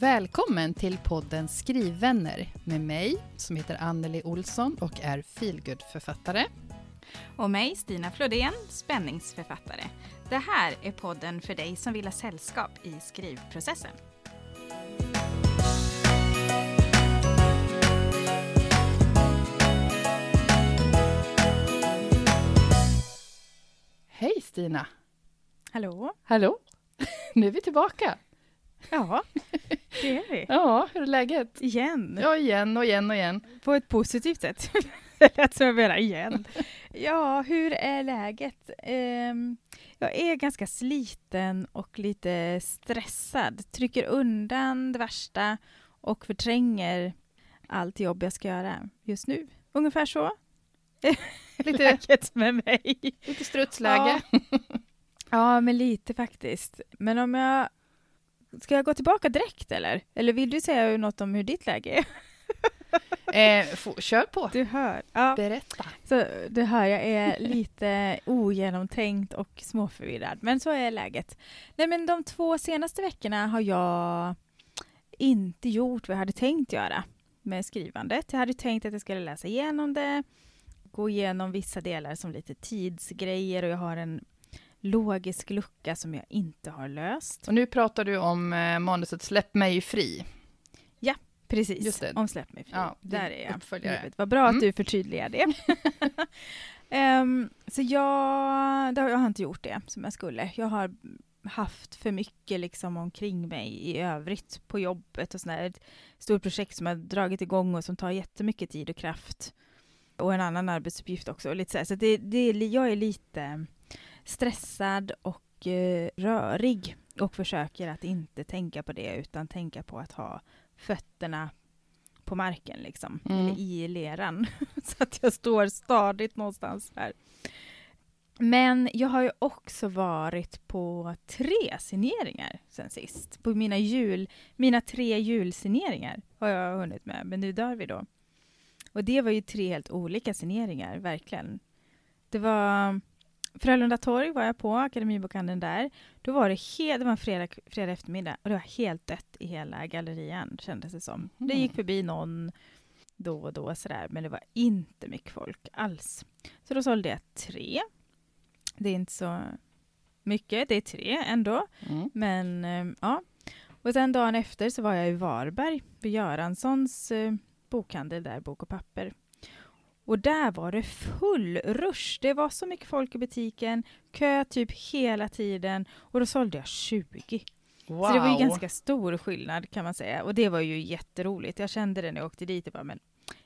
Välkommen till podden Skrivvänner med mig som heter Anneli Olsson och är feelgood-författare. Och mig, Stina Flodén, spänningsförfattare. Det här är podden för dig som vill ha sällskap i skrivprocessen. Hej Stina! Hallå? Hallå! Nu är vi tillbaka. Ja, det är vi. Ja, hur är läget? Igen. Ja, igen och igen och igen. På ett positivt sätt. det lät som jag menar igen. Ja, hur är läget? Um, jag är ganska sliten och lite stressad. Trycker undan det värsta och förtränger allt jobb jag ska göra just nu. Ungefär så. Lite, läget med mig. lite strutsläge. Ja. ja, men lite faktiskt. Men om jag... Ska jag gå tillbaka direkt eller? Eller vill du säga något om hur ditt läge Eh, är? få, kör på. Du hör. Ja. Berätta. Så du hör, jag är lite ogenomtänkt och småförvirrad. Men så är läget. Nej, men de två senaste veckorna har jag inte gjort vad jag hade tänkt göra med skrivandet. Jag hade tänkt att jag skulle läsa igenom det, gå igenom vissa delar som lite tidsgrejer och jag har en logisk lucka som jag inte har löst. Och nu pratar du om eh, manuset Släpp mig fri. Precis, Just det. om Släpp mig fri. Ja, Där är jag. uppföljare. Vad bra att Mm. du förtydligar det. Ehm, så jag, det har- jag har inte gjort det som jag skulle. Jag har haft för mycket liksom omkring mig i övrigt på jobbet och sådär. Ett stort projekt som har dragit igång och som tar jättemycket tid och kraft. Och en annan arbetsuppgift också. Och lite så här. så det, det, jag är lite stressad och eh, rörig och försöker att inte tänka på det utan tänka på att ha fötterna på marken liksom, Mm. eller i leran. så att jag står stadigt någonstans här. Men jag har ju också varit på tre signeringar sen sist. På mina jul, mina tre julsigneringar har jag hunnit med, men nu dör vi då. Och det var ju tre helt olika signeringar, verkligen. Det var Frölunda torg var jag på, Akademibokhandeln där. Då var det, helt, det var en fredag, fredag eftermiddag och det var helt dött i hela gallerian kändes det som. Det gick förbi någon då och då sådär, men det var inte mycket folk alls. Så då sålde jag tre. Det är inte så mycket, det är tre ändå. Mm. Men eh, ja. Och sen dagen efter så var jag i Varberg vid Göranssons eh, bokhandel där, Bok och papper. Och där var det full rush. Det var så mycket folk i butiken, kö typ hela tiden och då sålde jag 20. Wow. Så det var ju ganska stor skillnad kan man säga. Och det var ju jätteroligt. Jag kände det när jag åkte dit. Jag bara, men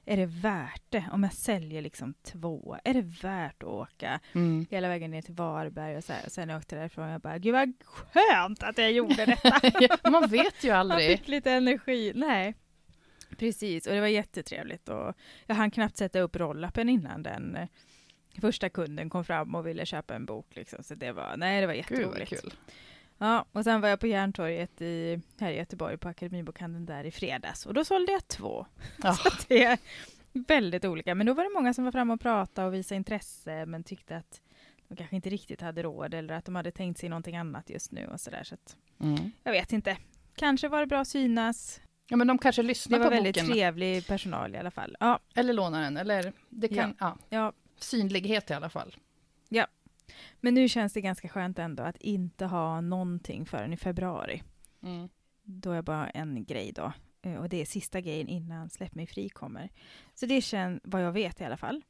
är det värt det? Om jag säljer liksom två, är det värt att åka Mm. hela vägen ner till Varberg och så här. Och sen jag åkte därifrån, jag bara, gud vad skönt att jag gjorde detta. Man vet ju aldrig. fick lite energi. Nej. Precis, och det var jättetrevligt. Och jag hann knappt sätta upp rollappen innan den eh, första kunden kom fram och ville köpa en bok. Liksom. Så det var, nej, det var Gud jätteroligt. kul. Ja, och sen var jag på Järntorget i, här i Göteborg på Akademibokhandeln där i fredags. Och då sålde jag två. Ja. Så att det är väldigt olika. Men då var det många som var framme och pratade och visade intresse men tyckte att de kanske inte riktigt hade råd eller att de hade tänkt sig någonting annat just nu och sådär. Så att, Mm. jag vet inte. Kanske var det bra att synas. Ja, men de kanske Det lyssnar var på väldigt boken. trevlig personal i alla fall. Ja, Eller lånar den. Eller det kan, ja. ja. synlighet i alla fall. Men nu känns det ganska skönt ändå att inte ha någonting förrän i februari. Mm. Då är bara en grej då. Eh, Och det är sista grejen innan Släpp mig fri kommer. Så det känns, vad jag vet i alla fall.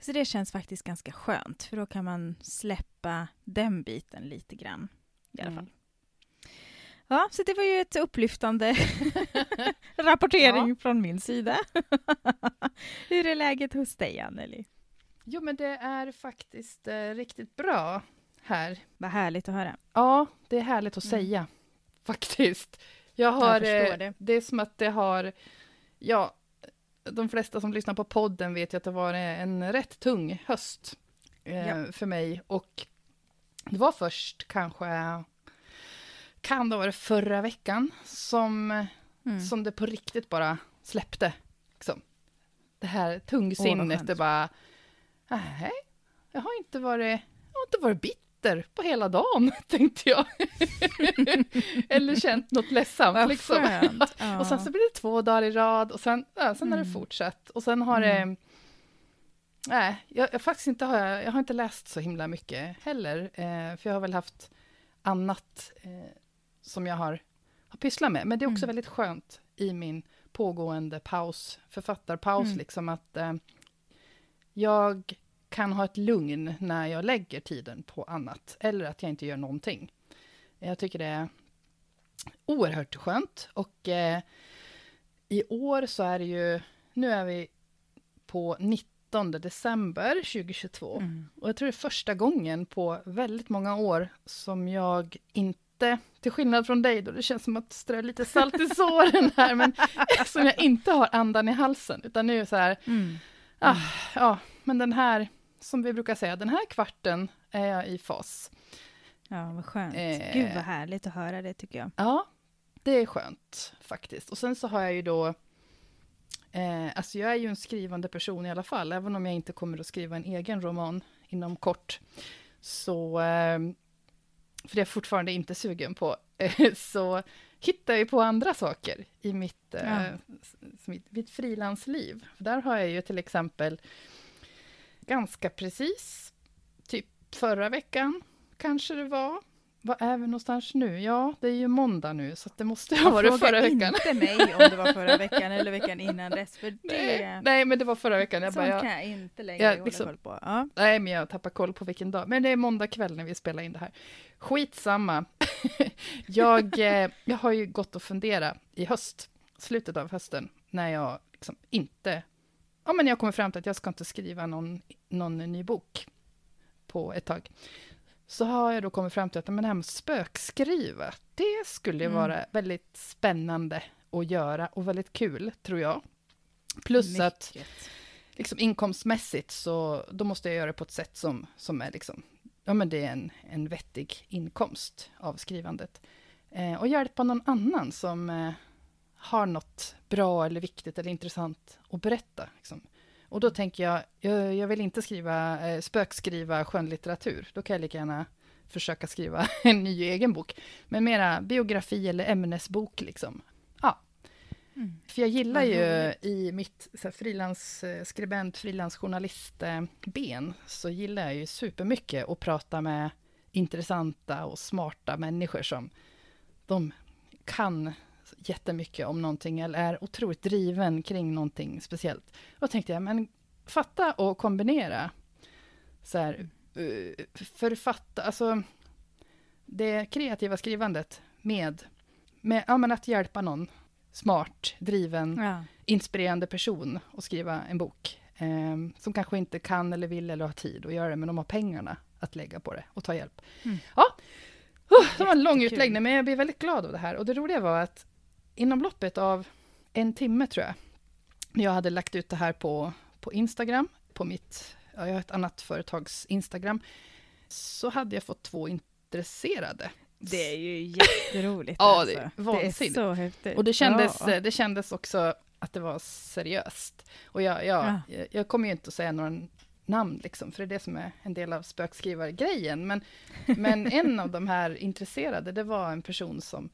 Så det känns faktiskt ganska skönt, för då kan man släppa den biten lite grann. I alla Mm. fall. Ja, så det var ju ett upplyftande rapportering från min sida. Hur är läget hos dig, Anneli? Jo, men det är faktiskt eh, riktigt bra här. Vad härligt att höra. Ja, det är härligt att Mm. säga, faktiskt. Jag har, förstår eh, det. det är som att det har, ja, de flesta som lyssnar på podden vet ju att det var en rätt tung höst eh, Ja. för mig. Och det var först kanske, kan det vara förra veckan, som, Mm. som det på riktigt bara släppte. Liksom. Det här tungsinnet, skönt. det bara, nej, jag har inte varit, jag har inte varit bitter på hela dagen, tänkte jag. Eller känt något ledsamt. Liksom. Ja. Och sen så blir det två dagar i rad och sen, ja, sen har det Mm. fortsatt. Och sen har Mm. det... Nej, jag, jag faktiskt inte har, jag har inte läst så himla mycket heller. Eh, för jag har väl haft annat eh, som jag har, har pysslat med. Men det är också Mm. väldigt skönt i min pågående paus, författarpaus, Mm. liksom att eh, jag kan ha ett lugn när jag lägger tiden på annat, eller att jag inte gör någonting. Jag tycker det är oerhört skönt. Och eh, i år så är det ju, nu är vi på 19 december 2022. Mm. Och jag tror det är första gången på väldigt många år som jag inte, till skillnad från dig då, det känns som att strö lite salt i såren här, men som jag inte har andan i halsen, utan nu är så här, Mm. ah, ja, men den här, som vi brukar säga, den här kvarten är jag i fas. Ja, vad skönt. Eh. Gud vad härligt att höra det tycker jag. Ja, det är skönt faktiskt. Och sen så har jag ju då, eh, alltså jag är ju en skrivande person i alla fall, även om jag inte kommer att skriva en egen roman inom kort. Så, eh, för det är jag fortfarande inte sugen på, eh, så hittar jag på andra saker i mitt, eh, Ja. mitt, mitt frilansliv. Där har jag ju till exempel ganska precis, typ förra veckan kanske det var, vad är vi någonstans nu? Ja, det är ju måndag nu, så det måste ha varit Fråga förra veckan. inte mig om det var förra veckan eller veckan innan dess, för det... Nej, nej, men det var förra veckan. Jag bara, jag, kan jag inte längre jag hålla liksom- koll på. Ja. nej, men jag tappar koll på vilken dag. Men det är måndag kväll när vi spelar in det här. Skitsamma. jag, eh, jag har ju gått och funderat i höst, slutet av hösten, när jag liksom inte... Ja, men jag kommer fram till att jag ska inte skriva någon, någon ny bok på ett tag. Så har jag då kommit fram till att men det här med spökskriva, det skulle Mm. vara väldigt spännande att göra och väldigt kul, tror jag. Plus att Mycket. liksom inkomstmässigt så då måste jag göra det på ett sätt som, som är liksom, ja men det är en, en vettig inkomst av skrivandet. Eh, och hjälpa någon annan som eh, har något bra eller viktigt eller intressant att berätta. Liksom. Och då tänker jag, jag, jag vill inte skriva, eh, spökskriva skönlitteratur. Då kan jag lika gärna försöka skriva en ny egen bok. Men mera biografi eller ämnesbok liksom. Ja, Mm. för jag gillar ju i mitt frilansskribent, frilansjournalist-ben, så gillar jag ju supermycket att prata med intressanta och smarta människor som de kan jättemycket om någonting eller är otroligt driven kring någonting speciellt. Då tänkte jag, men fatta och kombinera så här, eh, författa, alltså det kreativa skrivandet med, med ja, men att hjälpa någon smart, driven, Ja. inspirerande person att skriva en bok. Eh, som kanske inte kan eller vill eller har tid att göra det, men de har pengarna att lägga på det och ta hjälp. Mm. Ja, oh, det var en lång utläggning, men jag blir väldigt glad av det här. Och det roliga var att inom loppet av en timme, tror jag, när jag hade lagt ut det här på, på Instagram, på mitt, ja, jag har ett annat företags Instagram, så hade jag fått två intresserade. Det är ju jätteroligt. Ja, alltså. det är det är vansinnigt. så häftigt. Och det kändes, Ja. det kändes också att det var seriöst. Och jag, jag, Ja. jag, jag kommer ju inte att säga några namn, liksom, för det är det som är en del av spökskrivargrejen. Men, men en av de här intresserade, det var en person som,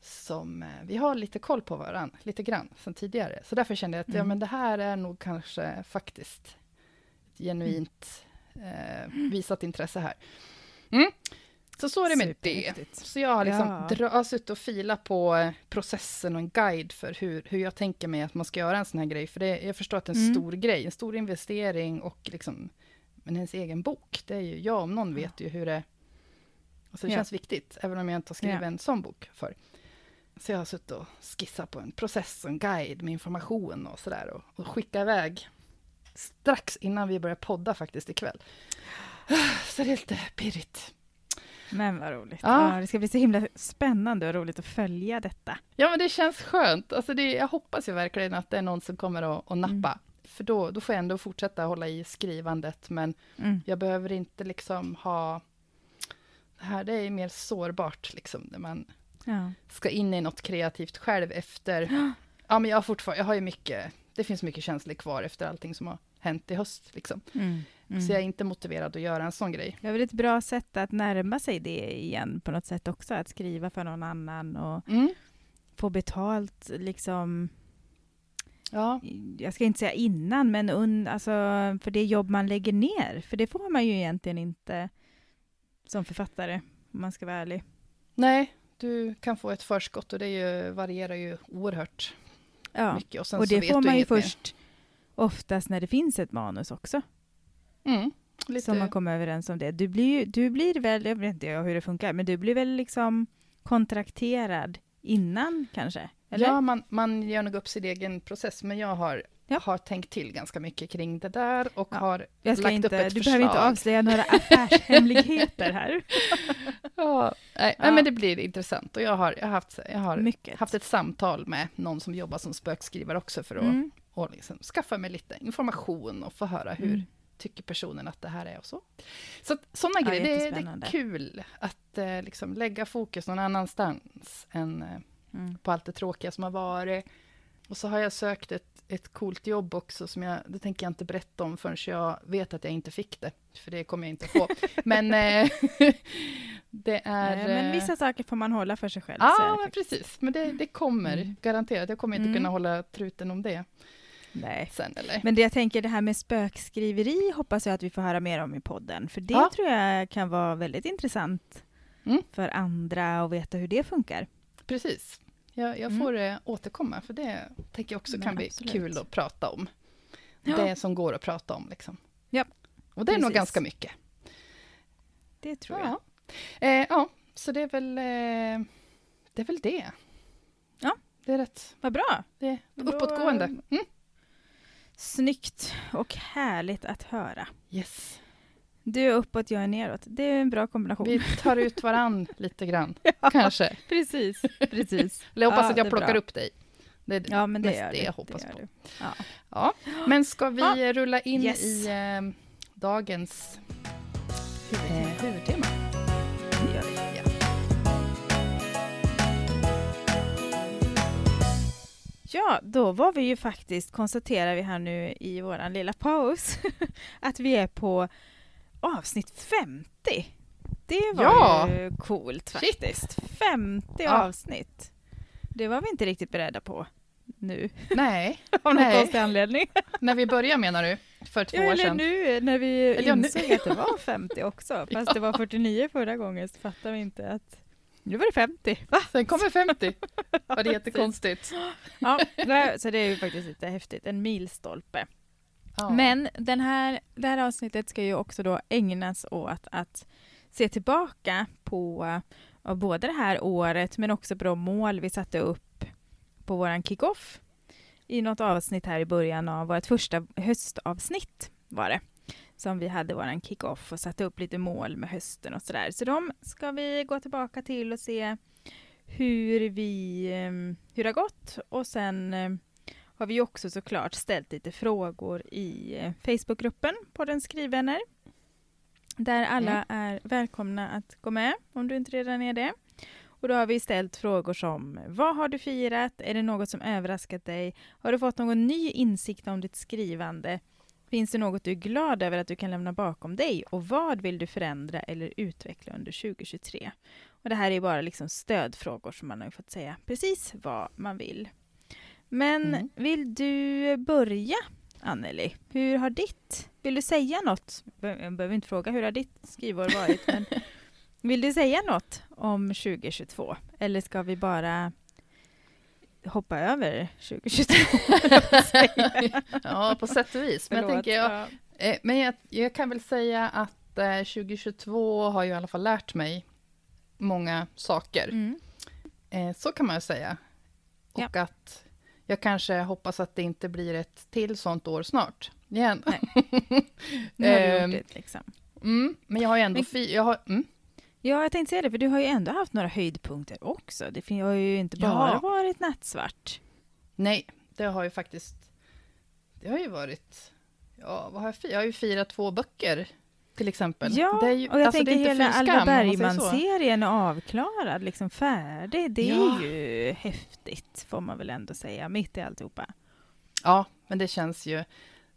som eh, vi har lite koll på varandra, lite grann, sedan tidigare. Så därför kände jag att ja, Mm. men det här är nog kanske faktiskt ett genuint eh, visat intresse här. Mm. Så så är det med det. Så jag har liksom Ja. har suttit och filat på eh, processen och en guide för hur, hur jag tänker mig att man ska göra en sån här grej. För det, jag förstår att det är en Mm. stor grej, en stor investering och liksom, men ens egen bok, det är ju, jag om någon vet ju hur det, alltså det Ja. känns viktigt, även om jag inte har skrivit Ja. en sån bok för. Så jag har suttit och skissat på en process och en guide med information och sådär och, och skicka iväg strax innan vi börjar podda faktiskt ikväll. Så det är lite pirrigt. Men vad roligt. Ja. Ja. det ska bli så himla spännande och roligt att följa detta. Ja, men det känns skönt. Alltså det, jag hoppas ju verkligen att det är någon som kommer att, att nappa. För då, då får jag ändå fortsätta hålla i skrivandet, men Mm. jag behöver inte liksom ha... Det här det är mer sårbart, liksom, när man Ja. ska in i något kreativt själv efter... Ja, men jag har fortfarande, jag har ju mycket, det finns mycket känslor kvar efter allting som har hänt i höst. Liksom. Mm. Mm. Så jag är inte motiverad att göra en sån grej. Det är väl ett bra sätt att närma sig det igen på något sätt också, att skriva för någon annan och Mm. få betalt liksom, Ja, jag ska inte säga innan, men un, alltså, för det jobb man lägger ner, för det får man ju egentligen inte som författare, om man ska vara ärlig. nej, du kan få ett förskott och det ju, varierar ju oerhört Ja. mycket. Och, Och det får man ju inget mer. först oftast när det finns ett manus också, Mm. Lite, som man kommer överens om det. Du blir, du blir väl, jag vet inte hur det funkar, men du blir väl liksom kontrakterad innan kanske? Eller? Ja, man, man gör nog upp sin egen process, men jag har, Ja. har tänkt till ganska mycket kring det där och Ja. har lagt inte, upp ett du förslag. behöver inte avslöja några affärshemligheter här. Ja, nej, Ja. men det blir intressant. Och jag har, jag har, haft, jag har Mycket. haft ett samtal med någon som jobbar som spökskrivare också för att Mm. och liksom skaffa mig lite information och få höra hur Mm. tycker personen att det här är och så. Så sådana grejer, det, det är kul att eh, liksom lägga fokus någon annanstans än eh, Mm. på allt det tråkiga som har varit. Och så har jag sökt ett, ett coolt jobb också, som jag, det tänker jag inte berätta om förrän jag vet att jag inte fick det, för det kommer jag inte få. men eh, det är... Nej, men eh, vissa saker får man hålla för sig själv. Ja, men precis. Men det, det kommer, Mm. garanterat. Jag kommer inte Mm. kunna hålla truten om det Nej. sen, eller? Men det jag tänker, det här med spökskriveri hoppas jag att vi får höra mer om i podden. För det Ja. tror jag kan vara väldigt intressant Mm. för andra att veta hur det funkar. Precis. Jag, jag Mm. får eh, återkomma, för det tänker jag också Men kan bli absolut. kul att prata om. Ja. Det som går att prata om, liksom. Ja, Och det är nog precis. ganska mycket. Det tror jag. Ja. Eh, ja, så det är väl eh, det. Är väl det. Ja. Det är rätt. Vad bra! Det är uppåtgående. Mm. Snyggt och härligt att höra. Yes. Du är uppåt, jag är neråt. Det är en bra kombination. Vi tar ut varann lite grann, ja, kanske. precis, precis. Eller jag hoppas Ja, att jag plockar bra. upp dig. Det är Ja, men det mest gör det jag hoppas det på. du. Ja. Ja. Men ska vi rulla in Yes. i eh, dagens eh, huvudtema? Det gör vi. Ja. Då var vi ju faktiskt, konstaterar vi här nu i våran lilla paus, att vi är på avsnitt 50. Det var Ja! ju coolt Shit. faktiskt. 50 Ja. avsnitt. Det var vi inte riktigt beredda på nu, Nej, av någon konstig anledning. när vi började menar du? För två Ja, år sedan? nu när vi Eller insåg att det var 50 också. Fast Ja. det var 49 förra gången så fattade vi inte att nu var det 50. Va? Sen kommer 50. Var det jättekonstigt? Ja, så det är ju faktiskt lite häftigt. En milstolpe. Ja. Men den här, det här avsnittet ska ju också då ägnas åt att se tillbaka på både det här året men också på de mål vi satte upp på vår kickoff i något avsnitt här i början av vårt första höstavsnitt var det som vi hade vår kick-off och satte upp lite mål med hösten och sådär. Så de ska vi gå tillbaka till och se hur vi, ehm, hur det har gått och sen ehm, har vi också såklart ställt lite frågor i eh, Facebookgruppen på den skrivvänner. Där alla är välkomna att gå med om du inte redan är det. Och då har vi ställt frågor som Vad har du firat? Är det något som överraskat dig? Har du fått någon ny insikt om ditt skrivande? Finns det något du är glad över att du kan lämna bakom dig? Och vad vill du förändra eller utveckla under 2023? Och det här är bara liksom stödfrågor som man har fått säga precis vad man vill. Men Mm. vill du börja, Anneli? Hur har ditt... Vill du säga något? Jag behöver inte fråga hur har ditt skrivår varit, men vill du säga något om 2022? Eller ska vi bara hoppa över 2022? höll jag på att säga. ja, på sätt och vis. Men jag, tänker, jag, Ja. eh, men jag, jag kan väl säga att eh, 2022 har ju i alla fall lärt mig många saker. Mm. Eh, så kan man ju säga. Och att jag kanske hoppas att det inte blir ett till sånt år snart. Igen. Nej. Nu har du Ehm, gjort det, liksom. Mm, men jag har ju ändå... Men- jag har, mm, Ja, jag tänkte säga det, för du har ju ändå haft några höjdpunkter också. Det har ju inte Ja. bara varit nattsvart. nej, det har ju faktiskt... Det har ju varit... Ja, vad har jag firat? Jag har ju firat två böcker, till exempel. Ja, det är ju, och jag alltså, tänker hela Alva. Bergman-serien är avklarad, liksom färdig. Det Ja. är ju häftigt, får man väl ändå säga, mitt i alltihopa. Ja, men det känns ju...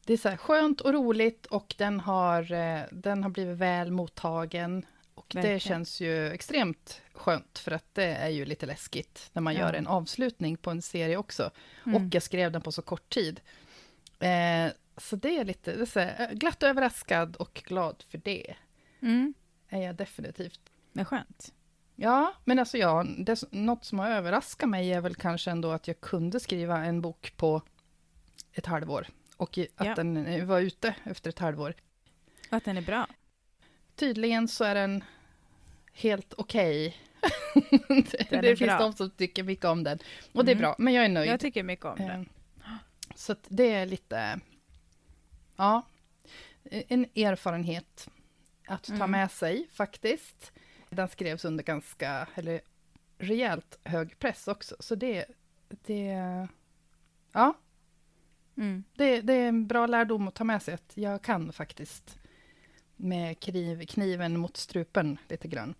det är så här skönt och roligt och den har, eh, den har blivit väl mottagen. Och Verkligen. det känns ju extremt skönt, för att det är ju lite läskigt när man Ja. gör en avslutning på en serie också. Mm. Och jag skrev den på så kort tid. Eh, så det är lite det är så eh, glatt överraskad och glad för det. Mm. Är jag definitivt. Men skönt. Ja, men alltså ja, det, något som har överraskat mig är väl kanske ändå att jag kunde skriva en bok på ett halvår. Och att Ja. den var ute efter ett halvår. Och att den är bra. Tydligen så är den helt okej. det Den det är finns de som tycker mycket om den. Och det är Mm. bra, men jag är nöjd. Jag tycker mycket om den. Så att det är lite, ja, en erfarenhet att ta Mm. med sig faktiskt. Den skrevs under ganska, eller rejält hög press också, så det, det, ja, Mm. det, det är en bra lärdom att ta med sig att jag kan faktiskt med kniv, kniven mot strupen lite grann.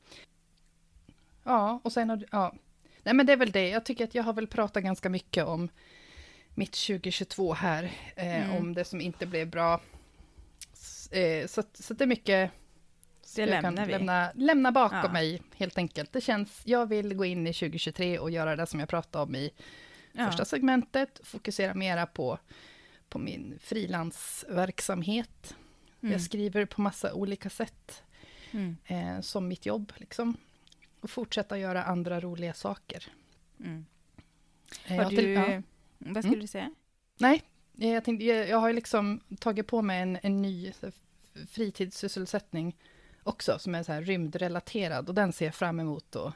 Ja, och sen har du, ja. Nej men det är väl det, jag tycker att jag har väl pratat ganska mycket om mitt 2022 här, eh, Mm. om det som inte blev bra. Eh, så, så det är mycket Det jag kan. Lämna, lämna bakom Ja. mig, helt enkelt. Det känns, jag vill gå in i 2023 och göra det som jag pratade om i Ja. första segmentet, fokusera mera på, på min frilansverksamhet. Mm. Jag skriver på massa olika sätt, Mm. eh, som mitt jobb, liksom. Och fortsätta göra andra roliga saker. Mm. Eh, Har du... till- ja. Vad skulle du säga? Nej, eh, jag, tänkte, jag, jag har ju liksom tagit på mig en, en ny fritidssysselsättning också, som är så här rymdrelaterad, och den ser jag fram emot att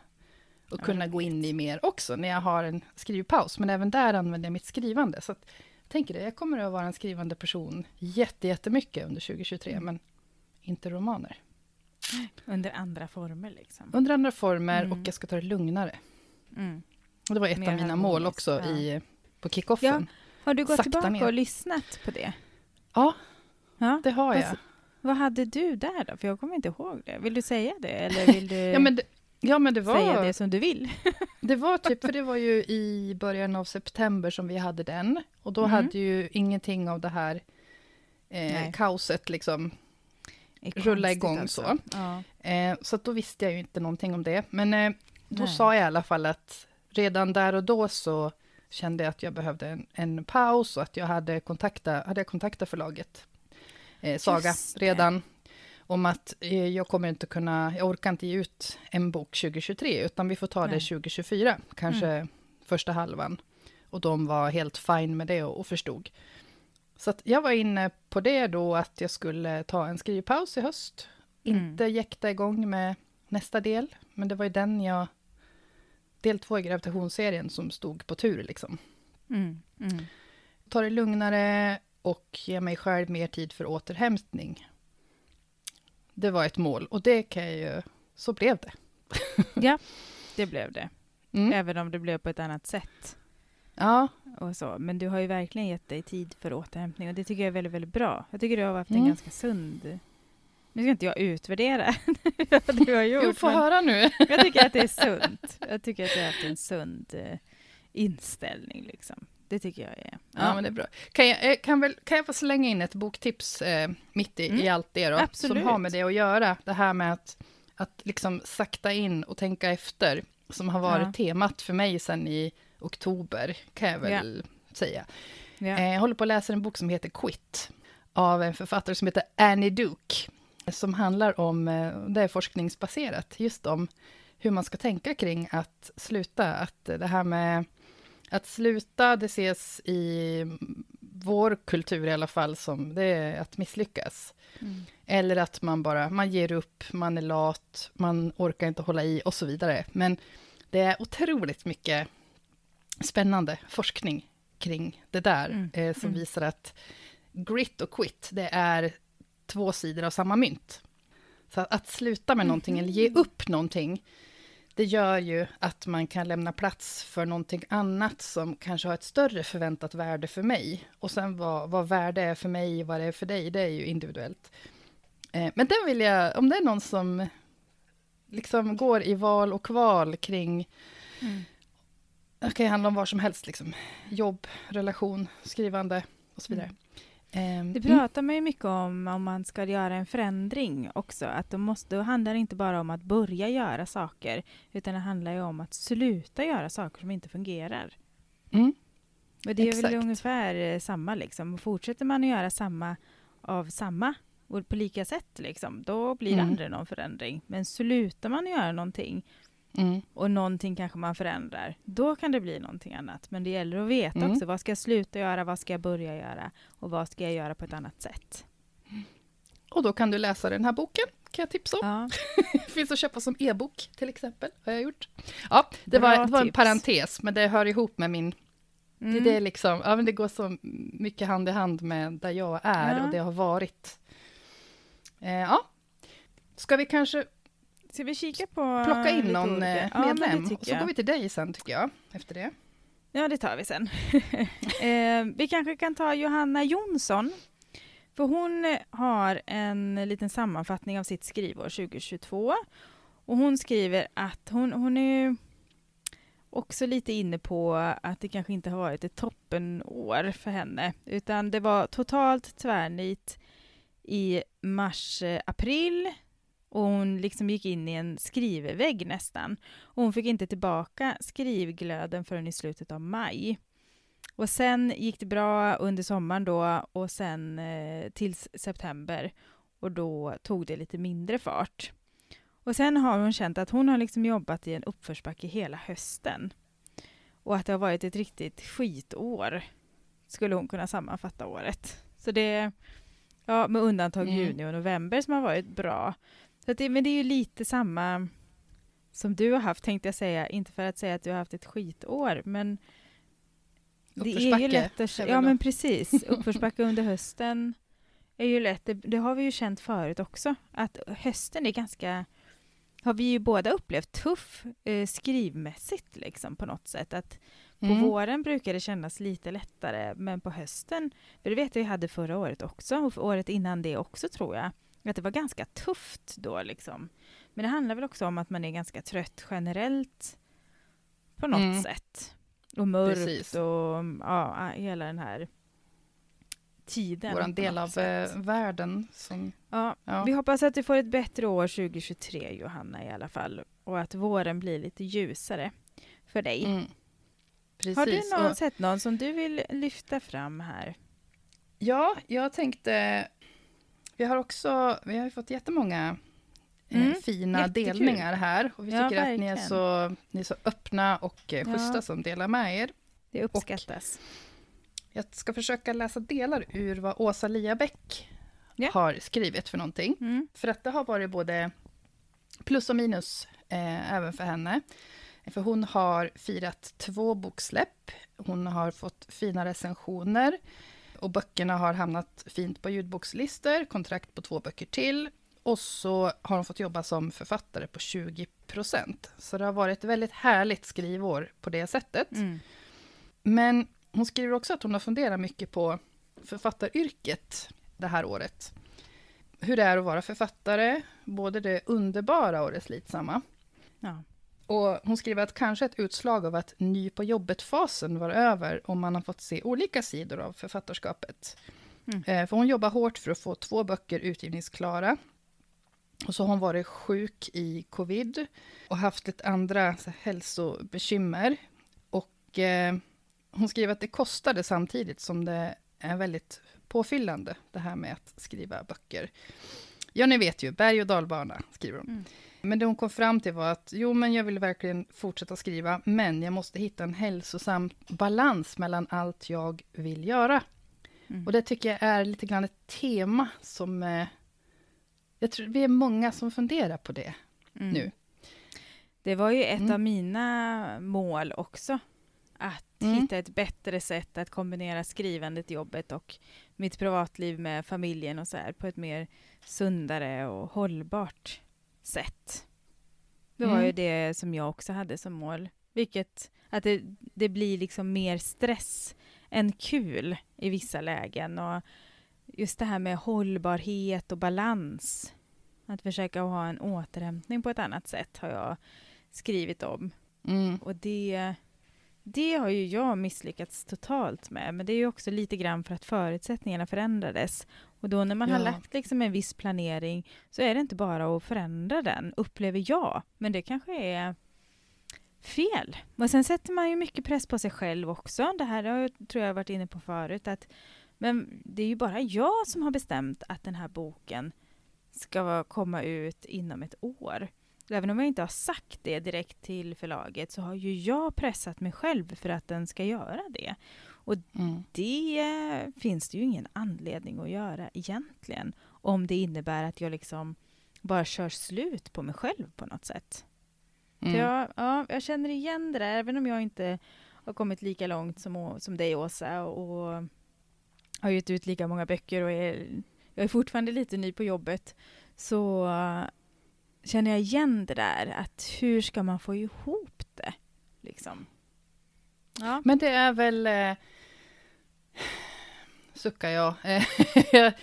och kunna gå in i mer också, när jag har en skrivpaus. Men även där använder jag mitt skrivande. Så att, jag tänker det, jag kommer att vara en skrivande person jätte, jättemycket under 2023, Mm. men inte romaner. Under andra former liksom. Under andra former, Mm. och jag ska ta det lugnare. Mm. Det var ett Mer av mina mål också ja. i, på kickoffen. Har du gått Sakta tillbaka ner. och lyssnat på det? Ja, Ja. det har Vad jag. Vad hade du där då? För jag kommer inte ihåg det. Vill du säga det? Eller vill du Ja, men det, ja, men det var... säga det som du vill? Det var typ, för det var ju i början av september som vi hade den. Och då Mm. hade ju ingenting av det här eh, kaoset liksom. Rulla igång alltså. så. Ja. Eh, så då visste jag ju inte någonting om det. Men eh, då Nej. sa jag i alla fall att redan där och då så kände jag att jag behövde en, en paus och att jag hade kontakta, hade jag kontaktat förlaget, eh, Saga, det. redan. Om att eh, jag kommer inte kunna, jag orkar inte ge ut en bok 2023, utan vi får ta det Nej. 2024, kanske första halvan. Och de var helt fine med det och, och förstod. Så jag var inne på det då, att jag skulle ta en skrivpaus i höst. Mm. Inte jäkta igång med nästa del, men det var ju den jag... Del två i gravitationsserien som stod på tur liksom. Mm. Mm. Ta det lugnare och ge mig själv mer tid för återhämtning. Det var ett mål och det kan jag ju... Så blev det. Ja, det blev det. Mm. Även om det blev på ett annat sätt. Ja, Och så. Men du har ju verkligen gett dig tid för återhämtning och det tycker jag är väldigt, väldigt bra. Jag tycker du har haft en Mm. ganska sund... Nu ska inte jag utvärdera vad du har gjort. jo, få höra nu. jag tycker att det är sunt. Jag tycker att du har haft en sund eh, inställning. Liksom. Det tycker jag är... Ja, men det är bra. Kan jag, eh, kan väl, kan jag få slänga in ett boktips eh, mitt i, Mm. i allt det då? Absolut. Som har med det att göra. Det här med att, att liksom sakta in och tänka efter. Som har varit Ja. temat för mig sedan i oktober, kan jag väl säga. Ja. Eh, Jag håller på att läsa en bok som heter Quit. Av en författare som heter Annie Duke. Som handlar om, eh, det är forskningsbaserat, just om hur man ska tänka kring att sluta. Att det här med att sluta, det ses i vår kultur i alla fall som det är att misslyckas. Mm. Eller att man bara, man ger upp, man är lat, man orkar inte hålla i och så vidare. Men det är otroligt mycket spännande forskning kring det där, Mm. eh, som Mm. visar att grit och quit, det är två sidor av samma mynt. Så att, att sluta med någonting eller ge Mhm. upp någonting, det gör ju att man kan lämna plats för någonting annat som kanske har ett större förväntat värde för mig. Och sen vad, vad värde är för mig, vad det är för dig, det är ju individuellt. Eh, men den vill jag, om det är någon som liksom går i val och kval kring, Mm. det kan ju handla om vad som helst, liksom. jobb, relation, skrivande och så vidare. Ehm, Det mm, pratar man ju mycket om om man ska göra en förändring också. Att då, måste, då handlar det inte bara om att börja göra saker utan det handlar ju om att sluta göra saker som inte fungerar. mm, Och det är Exakt. väl ungefär eh, samma liksom. Fortsätter man att göra samma av samma och på lika sätt liksom, då blir det Mm. aldrig någon förändring. Men slutar man göra någonting mm, och någonting kanske man förändrar, då kan det bli någonting annat. Men det gäller att veta Mm. också, vad ska jag sluta göra, vad ska jag börja göra och vad ska jag göra på ett annat sätt. Och då kan du läsa den här boken, kan jag tipsa om. Ja. Finns att köpa som e-bok till exempel, har jag gjort. Ja, det Bra var, det var en parentes, men det hör ihop med min... Det, Mm. det, är liksom, ja, men det går så mycket hand i hand med där jag är Ja. och det har varit. Eh, ja. Ska vi kanske Ska vi kika på plocka in någon eh, Ja, medlem? tycker och så jag. går vi till dig sen, tycker jag, efter det. Ja, det tar vi sen. eh, vi kanske kan ta Johanna Jonsson. För hon eh, har en liten sammanfattning av sitt skrivår 2022. Och hon skriver att hon, hon är också lite inne på att det kanske inte har varit ett toppenår för henne. Utan det var totalt tvärnit i mars-april. Och hon liksom gick in i en skrivvägg nästan. Och hon fick inte tillbaka skrivglöden förrän i slutet av maj. Och sen gick det bra under sommaren då och sen eh, till september. Och då tog det lite mindre fart. Och sen har hon känt att hon har liksom jobbat i en uppförsbacke hela hösten. Och att det har varit ett riktigt skitår, skulle hon kunna sammanfatta året. Så det, ja med undantag Mm. juni och november som har varit bra. Det, men det är ju lite samma som du har haft, tänkte jag säga. Inte för att säga att du har haft ett skitår, men det är ju lätt att... Ja, men precis. Uppförsbacke under hösten är ju lätt. Det, det har vi ju känt förut också, att hösten är ganska... Har vi ju båda upplevt tuff eh, skrivmässigt liksom på något sätt. Att på Mm. våren brukar det kännas lite lättare, men på hösten, för det vet jag vi hade förra året också, och året innan det också tror jag, att det var ganska tufft då liksom. Men det handlar väl också om att man är ganska trött generellt på något Mm. sätt. Och mörkt Precis. och ja, hela den här tiden. På del av sätt. eh, världen som... Ja, Ja. vi hoppas att du får ett bättre år 2023 Johanna i alla fall. Och att våren blir lite ljusare för dig. Mm. Precis. Har du någon, och- sett någon som du vill lyfta fram här? Ja, jag tänkte... Vi har också vi har fått jättemånga eh, Mm, fina jättekul. delningar här. Och vi Ja, tycker att ni är, så, ni är så öppna och eh, Ja. schyssta som delar med er. Det uppskattas. Jag ska försöka läsa delar ur vad Åsa Liabäck Ja. har skrivit för någonting. Mm. För att det har varit både plus och minus eh, även för henne. För hon har firat två boksläpp. Hon har fått fina recensioner. Och böckerna har hamnat fint på ljudbokslistor. Kontrakt på två böcker till. Och så har hon fått jobba som författare på 20 procent. Så det har varit ett väldigt härligt skrivår på det sättet. Mm. Men hon skriver också att hon har funderat mycket på författaryrket det här året. Hur det är att vara författare, både det underbara och det slitsamma. Ja. Och hon skriver att kanske ett utslag av att ny på jobbet-fasen var över om man har fått se olika sidor av författarskapet. Mm. Eh, För hon jobbar hårt för att få två böcker utgivningsklara. Och så har hon varit sjuk i covid och haft ett andra så hälsobekymmer. Och eh, hon skriver att det kostade samtidigt som det är väldigt påfyllande, det här med att skriva böcker. Ja, ni vet ju, berg och dalbana, skriver hon. Mm. Men det hon kom fram till var att jo, men jag vill verkligen fortsätta skriva, men jag måste hitta en hälsosam balans mellan allt jag vill göra. Mm. Och det tycker jag är lite grann ett tema som... Eh, jag tror vi är många som funderar på det Mm. nu. Det var ju ett Mm. av mina mål också. Att Mm. hitta ett bättre sätt att kombinera skrivandet, jobbet och mitt privatliv med familjen och så här på ett mer sundare och hållbart sätt. Det var Mm. ju det som jag också hade som mål. Vilket, att det, det blir liksom mer stress än kul i vissa lägen. Och just det här med hållbarhet och balans. Att försöka ha en återhämtning på ett annat sätt har jag skrivit om. Mm. Och det, det har ju jag misslyckats totalt med, men det är ju också lite grann för att förutsättningarna förändrades. Och då när man Ja. har lagt liksom en viss planering så är det inte bara att förändra den, upplever jag. Men det kanske är fel. Och sen sätter man ju mycket press på sig själv också. Det här har jag, tror jag varit inne på förut. Att, men det är ju bara jag som har bestämt att den här boken ska komma ut inom ett år. Även om jag inte har sagt det direkt till förlaget så har ju jag pressat mig själv för att den ska göra det. Mm. Det finns det ju ingen anledning att göra egentligen. Om det innebär att jag liksom bara kör slut på mig själv på något sätt. Mm. jag, ja, jag känner igen det där, även om jag inte har kommit lika långt som, som dig Åsa och har gett ut lika många böcker och är, jag är fortfarande lite ny på jobbet. Så eh, känner jag igen det där, att hur ska man få ihop det? Liksom. Ja. Men det är väl... Eh, suckar jag. Eh,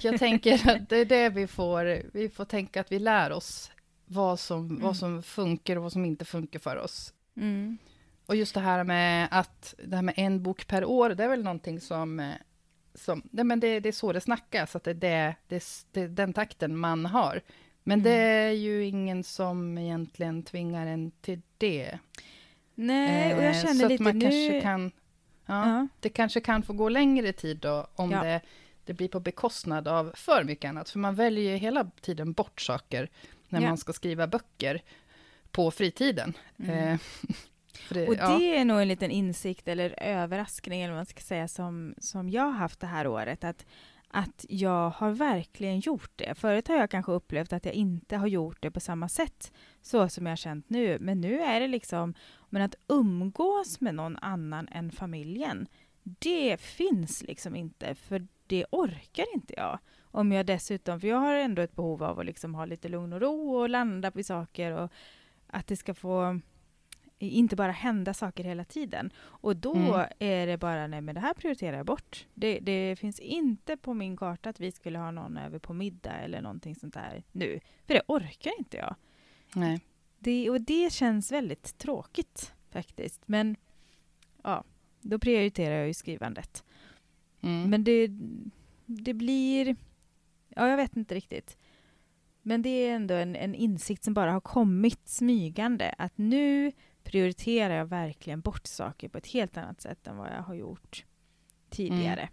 jag. Tänker att det är det vi får... Vi får tänka att vi lär oss vad som, Mm. vad som funkar och vad som inte funkar för oss. Mm. Och just det här med att det här med en bok per år, det är väl någonting som... eh, som nej men det, det är så det snackas, att det är det, det, det är den takten man har. Men det Mm. är ju ingen som egentligen tvingar en till det. Nej, och Eh, jag känner så att lite man nu... kanske kan... Ja. Det kanske kan få gå längre tid då, om Ja. det, det blir på bekostnad av för mycket annat. För man väljer ju hela tiden bort saker när Ja. man ska skriva böcker på fritiden. Mm. Eh, det, Och det är nog en liten insikt eller överraskning eller vad man ska säga som, som jag har haft det här året. Att, att jag har verkligen gjort det. Förut har jag kanske upplevt att jag inte har gjort det på samma sätt så som jag har känt nu. Men nu är det liksom, men att umgås med någon annan än familjen, det finns liksom inte för det orkar inte jag. Om jag dessutom, för jag har ändå ett behov av att liksom ha lite lugn och ro och landa på saker och att det ska få inte bara hända saker hela tiden. Och då Mm. är det bara, nej men det här prioriterar jag bort. Det, det finns inte på min karta att vi skulle ha någon över på middag eller någonting sånt där nu. För det orkar inte jag. Nej. Det, och det känns väldigt tråkigt faktiskt. Men ja, då prioriterar jag ju skrivandet. Mm. Men det, det blir... Ja, jag vet inte riktigt. Men det är ändå en, en insikt som bara har kommit smygande. Att nu prioriterar jag verkligen bort saker på ett helt annat sätt än vad jag har gjort tidigare.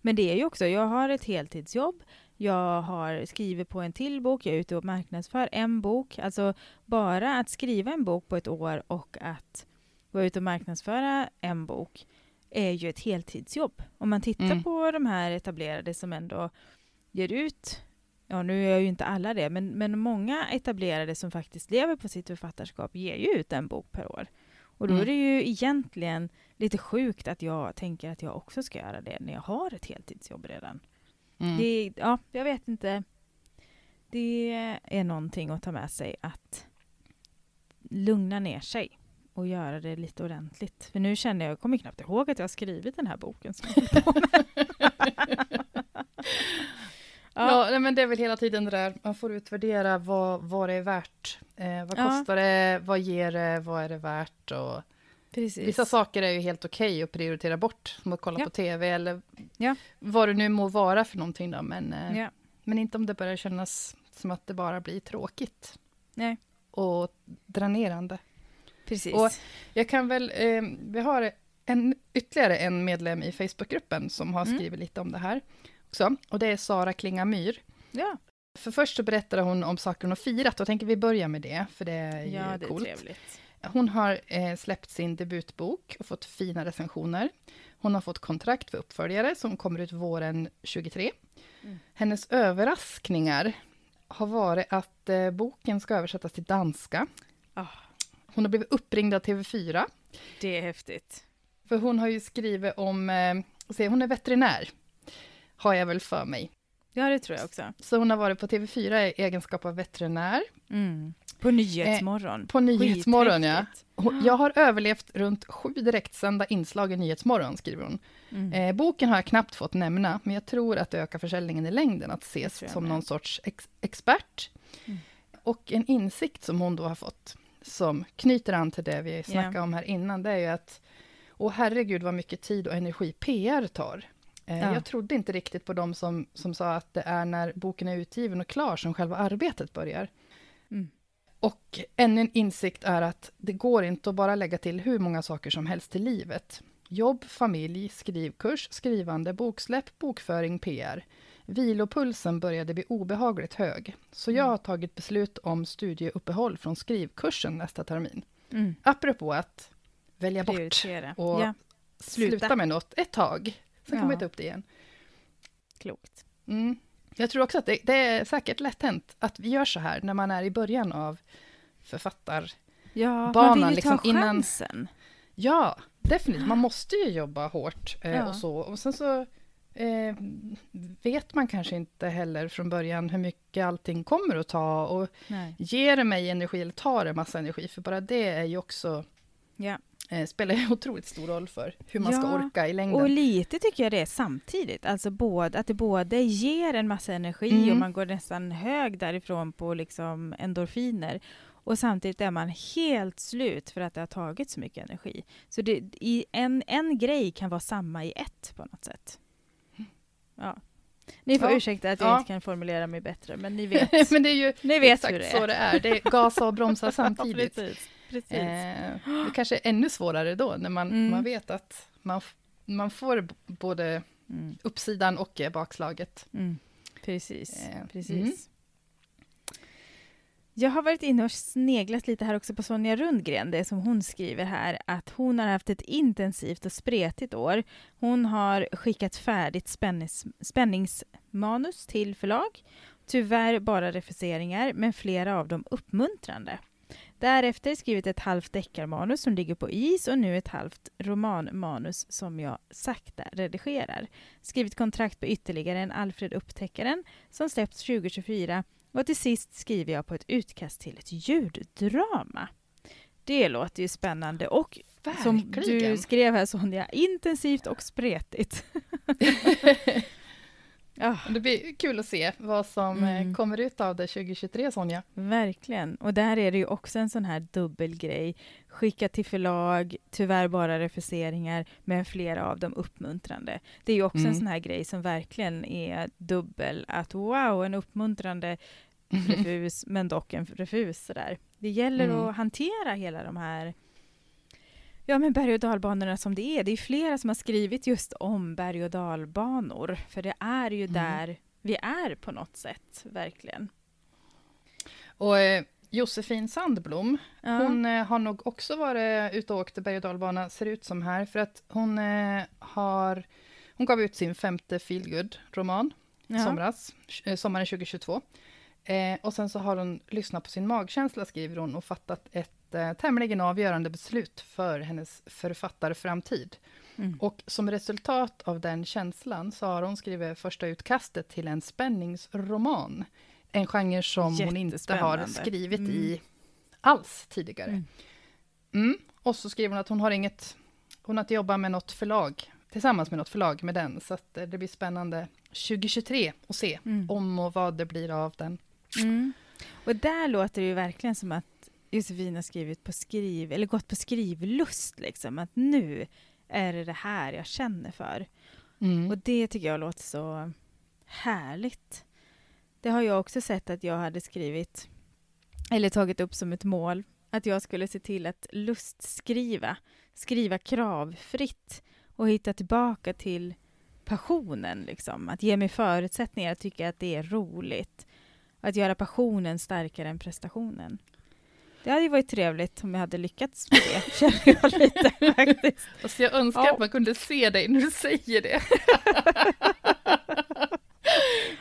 Men det är ju också, jag har ett heltidsjobb. Jag har skrivit på en till bok, jag är ute och marknadsför en bok. Alltså bara att skriva en bok på ett år och att vara ute och marknadsföra en bok är ju ett heltidsjobb. Om man tittar Mm. på de här etablerade som ändå ger ut, ja nu är ju inte alla det, men, men många etablerade som faktiskt lever på sitt författarskap ger ju ut en bok per år. Och då Mm. är det ju egentligen lite sjukt att jag tänker att jag också ska göra det när jag har ett heltidsjobb redan. Mm. Det, ja, jag vet inte. Det är någonting att ta med sig att lugna ner sig och göra det lite ordentligt. För nu känner jag, jag kommer knappt ihåg att jag har skrivit den här boken som jag håller på med. Ja, nej, men det är väl hela tiden det där, man får utvärdera vad, vad det är värt. Eh, vad Ja. kostar det, vad ger det, vad är det värt? Och Precis. vissa saker är ju helt okej att prioritera bort, som att kolla Ja. på tv eller Ja. vad det nu må vara för någonting då. Men, eh, Ja. men inte om det börjar kännas som att det bara blir tråkigt Nej, och dränerande. precis. Och- Jag kan väl, eh, vi har en, ytterligare en medlem i Facebookgruppen som har Mm. skrivit lite om det här också. Och det är Sara Klingamyr. ja, För först så berättade hon om saker hon har firat, och tänker vi börja med det, för det är ju ja det är coolt. trevligt. Hon har eh, släppt sin debutbok och fått fina recensioner. Hon har fått kontrakt för uppföljare som kommer ut våren 23. Mm. Hennes överraskningar har varit att eh, boken ska översättas till danska. Ah. Hon har blivit uppringd av TV4, Det är häftigt. för hon har ju skrivit om, eh, se, hon är veterinär, har jag väl för mig. Ja, det tror jag också. Så hon har varit på TV4 i egenskap av veterinär. Mm. På Nyhetsmorgon. På Nyhetsmorgon, ja. Jag har överlevt runt sju direktsända inslag i Nyhetsmorgon, skriver hon. Mm. Eh, boken har jag knappt fått nämna, men jag tror att det ökar försäljningen i längden att ses som någon sorts ex expert. Mm. Och en insikt som hon då har fått, som knyter an till det vi snackade Ja. om här innan, det är ju att Åh herregud vad mycket tid och energi PR tar. Eh, Ja. Jag trodde inte riktigt på dem som, som sa att det är när boken är utgiven och klar som själva arbetet börjar. Mm. Och ännu en insikt är att det går inte att bara lägga till hur många saker som helst till livet. Jobb, familj, skrivkurs, skrivande, boksläpp, bokföring, PR. Vilopulsen började bli obehagligt hög, så jag har tagit beslut om studieuppehåll från skrivkursen nästa termin. Mm. Apropå att välja bort Prioritera. och Ja, sluta. sluta. med något ett tag, sen kommer Ja. vi ta upp det igen. klokt. Mm. Jag tror också att det, det är säkert lätt hänt att vi gör så här när man är i början av författar... Ja, man vill ju liksom, ta innan- chansen. Ja, definitivt. Man måste ju jobba hårt eh, Ja. och så. Och sen så eh, vet man kanske inte heller från början hur mycket allting kommer att ta. Och Nej. ger det mig energi eller tar det massa energi? För bara det är ju också, Ja. Eh, spelar otroligt stor roll för hur man ska Ja, orka i längden. Och lite tycker jag det är samtidigt, alltså både, att det både ger en massa energi Mm. och man går nästan hög därifrån på liksom endorfiner och samtidigt är man helt slut för att det har tagit så mycket energi. Så det, i en, en grej kan vara samma i ett på något sätt. Ja. Ni får Ja. ursäkta att jag Ja. inte kan formulera mig bättre, men ni vet, Men det är ju ni vet exakt hur det är. så det är. Det är gasa och bromsa samtidigt. Precis. precis. Eh, det kanske är ännu svårare då, när man, Mm. man vet att man, man får både Mm. uppsidan och eh, bakslaget. Mm. Precis. Eh, precis. mm. Jag har varit inne och sneglat lite här också på Sonja Rundgren, det som hon skriver här, att hon har haft ett intensivt och spretigt år. Hon har skickat färdigt spännis, spänningsmanus till förlag, tyvärr bara refuseringar, men flera av dem uppmuntrande. Därefter skrivit ett halvt deckarmanus som ligger på is och nu ett halvt romanmanus som jag sakta redigerar. Skrivit kontrakt på ytterligare en Alfred Upptäckaren som släpps 2024 och till sist skriver jag på ett utkast till ett ljuddrama. Det låter ju spännande och som du Verkligen. skrev här Sonja, intensivt och spretigt. ja, Det blir kul att se vad som eh, Mm. kommer ut av det 2023, Sonja. verkligen. Och där är det ju också en sån här dubbelgrej. Skicka till förlag, tyvärr bara refuseringar, men flera av dem uppmuntrande. Det är ju också Mm. en sån här grej som verkligen är dubbel. Att wow, en uppmuntrande refus, men dock en refus. Sådär. Det gäller Mm. att hantera hela de här Ja, men berg och dalbanorna som det är. Det är flera som har skrivit just om berg och dalbanor. För det är ju Mm. där vi är på något sätt, verkligen. Och eh, Josefin Sandblom, Ja. hon eh, har nog också varit ute och åkt berg och dalbana, ser ut som här, för att hon eh, har... Hon gav ut sin femte feelgood-roman ja. somras, eh, sommaren 2022. Eh, och sen så har hon lyssnat på sin magkänsla, skriver hon, och fattat ett eh, tämligen avgörande beslut för hennes författarframtid. Mm. Och som resultat av den känslan så har hon skrivit första utkastet till en spänningsroman. En genre som hon inte har skrivit Mm. i alls tidigare. Mm. Mm. Och så skriver hon att hon har inget, hon har inte jobbat med något förlag, tillsammans med något förlag med den, så att eh, det blir spännande 2023 att se Mm. om och vad det blir av den. Mm. Och där låter det ju verkligen som att Josefin har skrivit på skriv, eller gått på skrivlust, liksom. Att nu är det det här jag känner för. Mm. Och det tycker jag låter så härligt. Det har jag också sett att jag hade skrivit, eller tagit upp som ett mål, att jag skulle se till att lustskriva, skriva kravfritt och hitta tillbaka till passionen, liksom. Att ge mig förutsättningar att tycka att det är roligt. Att göra passionen starkare än prestationen. Det hade ju varit trevligt om jag hade lyckats med det, känner jag lite faktiskt. Alltså jag önskar Ja. att man kunde se dig när du säger det.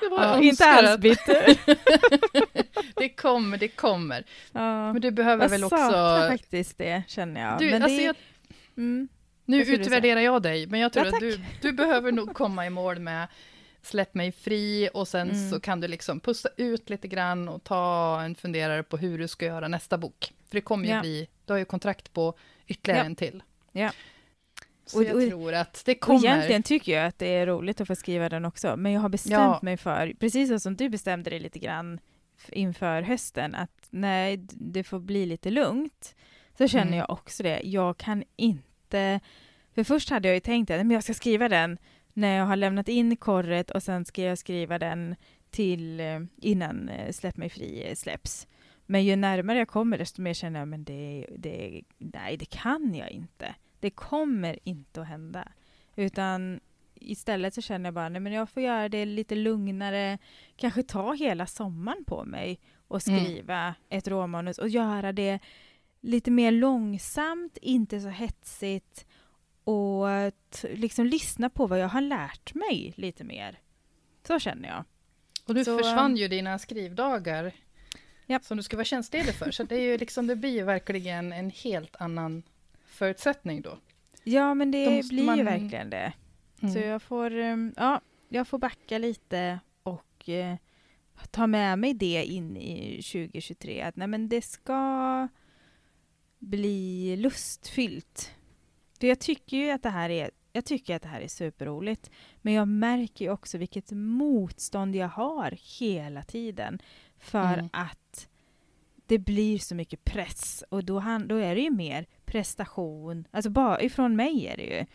Ja, jag inte alls bitter. Det kommer, det kommer. Ja. Men du behöver Jag väl saknar också... faktiskt det, känner jag. Du, men alltså det, jag, mm, nu utvärderar jag dig, men jag tror Ja, att du, du behöver nog komma i mål med släpp mig fri och sen Mm. så kan du liksom pusta ut lite grann och ta en funderare på hur du ska göra nästa bok. För det kommer ju Ja. bli, du har ju kontrakt på ytterligare Ja. en till. Ja. Så Och- jag och- tror att det och kommer. egentligen tycker jag att det är roligt att få skriva den också, men jag har bestämt Ja. mig för, precis som du bestämde dig lite grann inför hösten att nej, det får bli lite lugnt. Så känner Mm. jag också det. Jag kan inte... För först hade jag ju tänkt att jag ska skriva den när jag har lämnat in korret och sen ska jag skriva den till eh, innan eh, Släpp mig fri eh, släpps. Men ju närmare jag kommer desto mer känner jag men det, det, nej, det kan jag inte. Det kommer inte att hända. Utan istället så känner jag bara nej, men jag får göra det lite lugnare, kanske ta hela sommaren på mig och Mm. skriva ett råmanus och göra det lite mer långsamt, inte så hetsigt och liksom lyssna på vad jag har lärt mig lite mer. Så känner jag. Och nu Så, försvann ju dina skrivdagar Japp. som du ska vara tjänstledig för. Så det, är ju liksom, det blir ju verkligen en helt annan förutsättning då. Ja, men det blir ju man- verkligen det. Mm. Så jag får, um, ja, jag får backa lite och eh, ta med mig det in i 2023. Att nej, men det ska bli lustfyllt. För jag tycker ju att det här är jag tycker att det här är superroligt. Men jag märker ju också vilket motstånd jag har hela tiden. För Mm. att det blir så mycket press. Och då, han, då är det ju mer prestation. Alltså bara ifrån mig är det ju.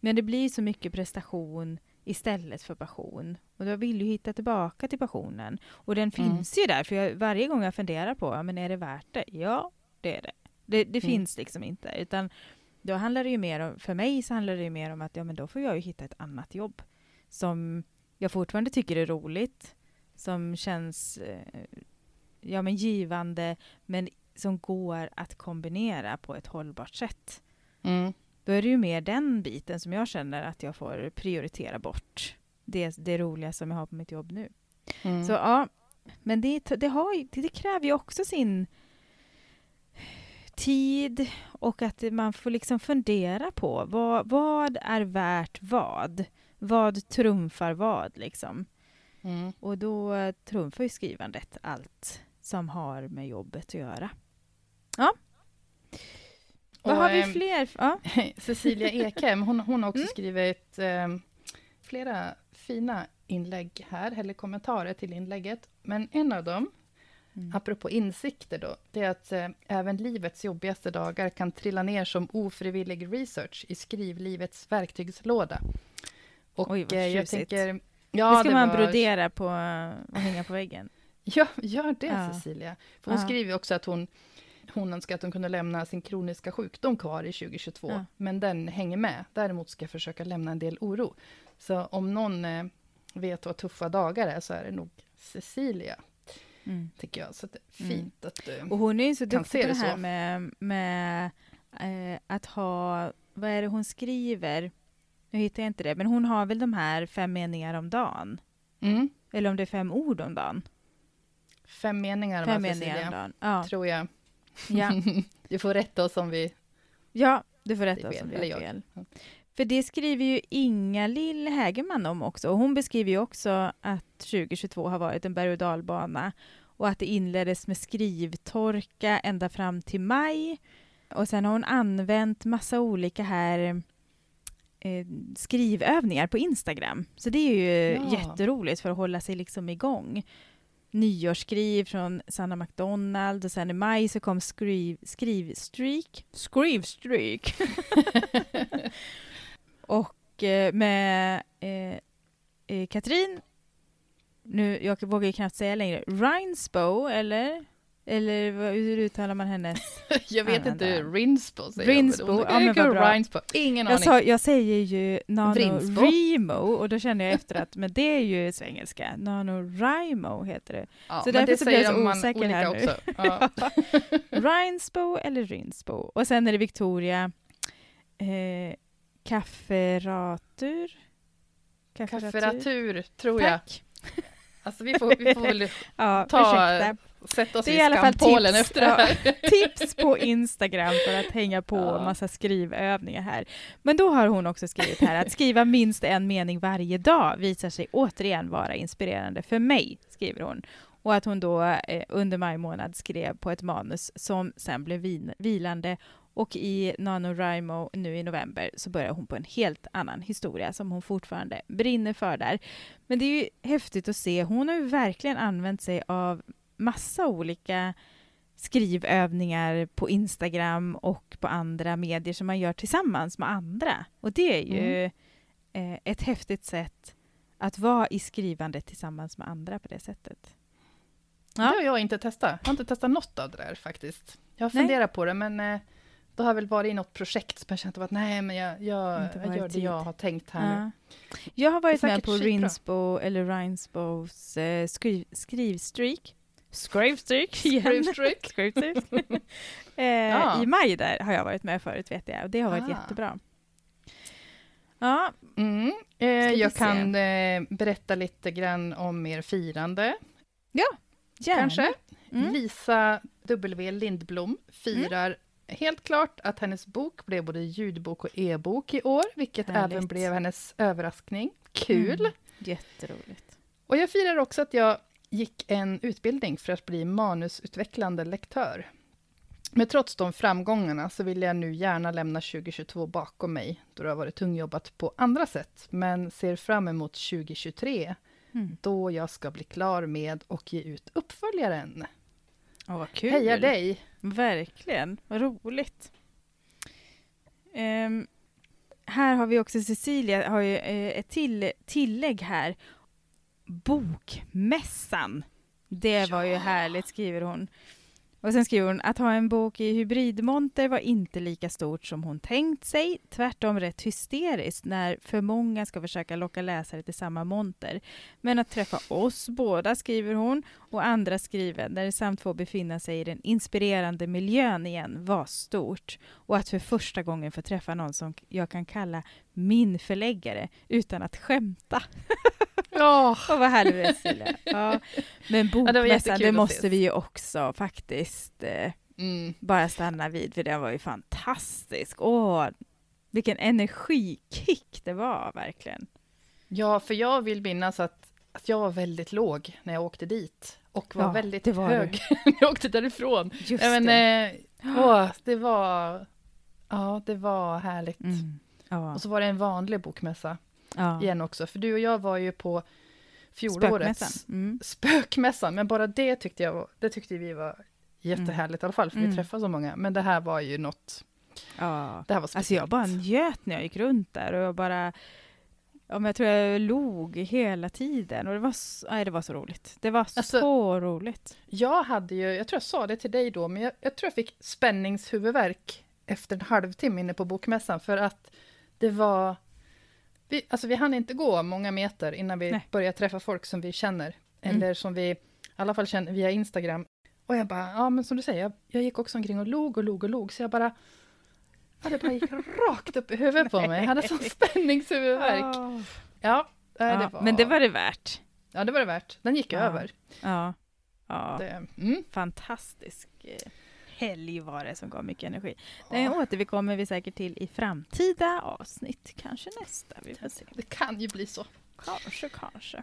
Men det blir så mycket prestation istället för passion. Och då vill jag hitta tillbaka till passionen. Och den Mm. finns ju där. För jag, varje gång jag funderar på, men är det värt det? Ja, det är det. Det, det Mm. finns liksom inte. Utan då handlar det ju mer om, för mig så handlar det ju mer om att ja, men då får jag ju hitta ett annat jobb. Som jag fortfarande tycker är roligt. Som känns eh, ja, men givande. Men som går att kombinera på ett hållbart sätt. Mm. Då är det ju mer den biten som jag känner att jag får prioritera bort. Det, det roliga som jag har på mitt jobb nu. Mm. Så ja, men det, det, har, det kräver ju också sin tid och att man får liksom fundera på vad, vad är värt vad? Vad trumfar vad liksom? Mm. Och då trumfar ju skrivandet allt som har med jobbet att göra. Ja. Vad Och, har vi ehm, fler? Ja. Cecilia Ekhem, hon, hon har också Mm. skrivit eh, flera fina inlägg här, eller kommentarer till inlägget. Men en av dem, Mm. apropå insikter då, det är att eh, även livets jobbigaste dagar kan trilla ner som ofrivillig research i skrivlivets verktygslåda. Och Oj, vad eh, jag tänker... det Ja, ska man var- brodera på och hänga på väggen. Ja, gör det Ja. Cecilia. För hon Ja. skriver också att hon, hon önskar att hon kunde lämna sin kroniska sjukdom kvar i 2022. Ja. Men den hänger med. Däremot ska jag försöka lämna en del oro. Så om någon eh, vet vad tuffa dagar är så är det nog Cecilia, Mm. tycker jag. Så det är Mm. fint att du... Och hon är ju så duktig på det här så. med, med eh, att ha, vad är det hon skriver? Nu hittar jag inte det, men hon har väl de här fem meningar om dagen? Mm. Eller om det är fem ord om dagen? Fem meningar Fem meningar om dagen. Ja, tror jag. ja. du får rätta oss om vi... ja du får rätta oss om vi har fel. För det skriver ju Inga-Lill Hägerman om också. Och hon beskriver ju också att 2022 har varit en berg och dalbana och att det inleddes med skrivtorka ända fram till maj. Och sen har hon använt massa olika här eh, skrivövningar på Instagram. Så det är ju Ja. jätteroligt för att hålla sig liksom igång. Nyårsskriv från Sanna McDonald och sen i maj så kom skriv, skrivstreak. Skrivstreak! och eh, med eh, eh, Katrin, nu, jag vågar ju knappt säga längre, Rinsbo eller? Eller hur uttalar man hennes? jag vet Använda. inte, Rinsbo säger Rinsbo, jag. ja, men vad bra. Rinsbo, ingen Jag, aning. sa, jag säger ju. NaNoWriMo och då känner jag efter att men det är ju svengelska. NaNoWriMo heter det. Ja, så därför det så blir jag så osäker här nu. också. Ja. Rinsbo eller Rinsbo. Och sen är det Victoria eh, Kafferatur. Kafferatur, tror jag. Tack. Alltså vi får, vi får väl Ja, Ta- ursäkta. sätta oss Det är i i alla fall tips. efter det här. Tips på Instagram för att hänga på Ja. massa skrivövningar här. Men då har hon också skrivit här att skriva minst en mening varje dag visar sig återigen vara inspirerande för mig, skriver hon. Och att hon då eh, under maj månad skrev på ett manus som sen blev vilande och i NaNoWriMo nu i november så börjar hon på en helt annan historia som hon fortfarande brinner för där. Men det är ju häftigt att se. Hon har ju verkligen använt sig av massa olika skrivövningar på Instagram och på andra medier som man gör tillsammans med andra. Och det är ju eh, ett häftigt sätt att vara i skrivandet tillsammans med andra på det sättet. Det har jag inte testat. Jag har inte testat något av det där faktiskt. Jag har funderat på det, men eh, då har jag väl varit i något projekt som jag känt att nej, men jag, jag, jag gör det jag har tänkt här. Ja. Jag har varit med på. Rinsbo, eller Rinsbos eh, skriv, skrivstreak. Skrivstreak. Skrivstreak. Skrivstreak. eh, Ja. I maj där har jag varit med förut vet jag och det har varit Ah. jättebra. Ja, Mm. Eh, jag kan eh, berätta lite grann om mer firande, gärna. kanske. Mm. Lisa W. Lindblom firar helt klart att hennes bok blev både ljudbok och e-bok i år, vilket Härligt. även blev hennes överraskning. Kul! Mm. Jätteroligt. Och jag firar också att jag gick en utbildning för att bli manusutvecklande lektör. Men trots de framgångarna så vill jag nu gärna lämna 2022 bakom mig, då det har varit tungjobbat på andra sätt, men ser fram emot 2023, Mm. då jag ska bli klar med och ge ut uppföljaren. Åh, vad kul. Heja dig! Verkligen, vad roligt. Ehm, här har vi också Cecilia, har ju eh, ett till, tillägg här. Bokmässan. Det var ju härligt, skriver hon. Och sen skriver hon att ha en bok i hybridmonter var inte lika stort som hon tänkt sig. Tvärtom rätt hysteriskt när för många ska försöka locka läsare till samma monter. Men att träffa oss båda, skriver hon, och andra skrivande samt få befinna sig i den inspirerande miljön igen var stort. Och att för första gången få träffa någon som jag kan kalla min förläggare utan att skämta. Ja, Åh, vad härligt det är, Cecilia. Ja. Men det bokmässan, jättekul det att måste vi ju också faktiskt eh, mm. bara stanna vid, för den var ju fantastisk. Åh, vilken energikick det var verkligen. ja för jag vill minnas att, att jag var väldigt låg när jag åkte dit, och var Ja, väldigt var hög när jag åkte därifrån. Just Ja, men, det. eh, åh, det var... Ja, det var härligt. Mm. Ja. Och så var det en vanlig bokmässa ja. igen också, för du och jag var ju på fjolårets Spökmässan. Mm. spökmässan, men bara det tyckte, jag, det tyckte vi var jättehärligt i alla fall, för Mm. vi träffade så många. Men det här var ju något, Ja. det här var Alltså speciellt. jag bara njöt när jag gick runt där och jag bara Ja, men jag tror jag log hela tiden och det var så, nej, det var så roligt. Det var Alltså- så roligt. Jag hade ju, jag tror jag sa det till dig då, men jag, jag tror jag fick spänningshuvudvärk efter en halvtimme inne på bokmässan, för att det var... Vi, alltså vi hann inte gå många meter innan vi Nej. började träffa folk som vi känner, Mm. eller som vi i alla fall känner via Instagram. Och jag bara, ja men som du säger, jag, jag gick också omkring och log och log och log, så jag bara... Ja, det bara gick rakt upp i huvudet på mig. Jag hade sån spänningshuvudvärk. Ja. Ja, det var, Men det var det värt. ja, det var det värt. Den gick Ja. över. Ja. ja. Det, mm. Fantastisk eh, helg var det som gav mycket energi. Den Ja. återkommer vi säkert till i framtida avsnitt. Kanske nästa, vi får se. Det kan ju bli så. Kanske, kanske.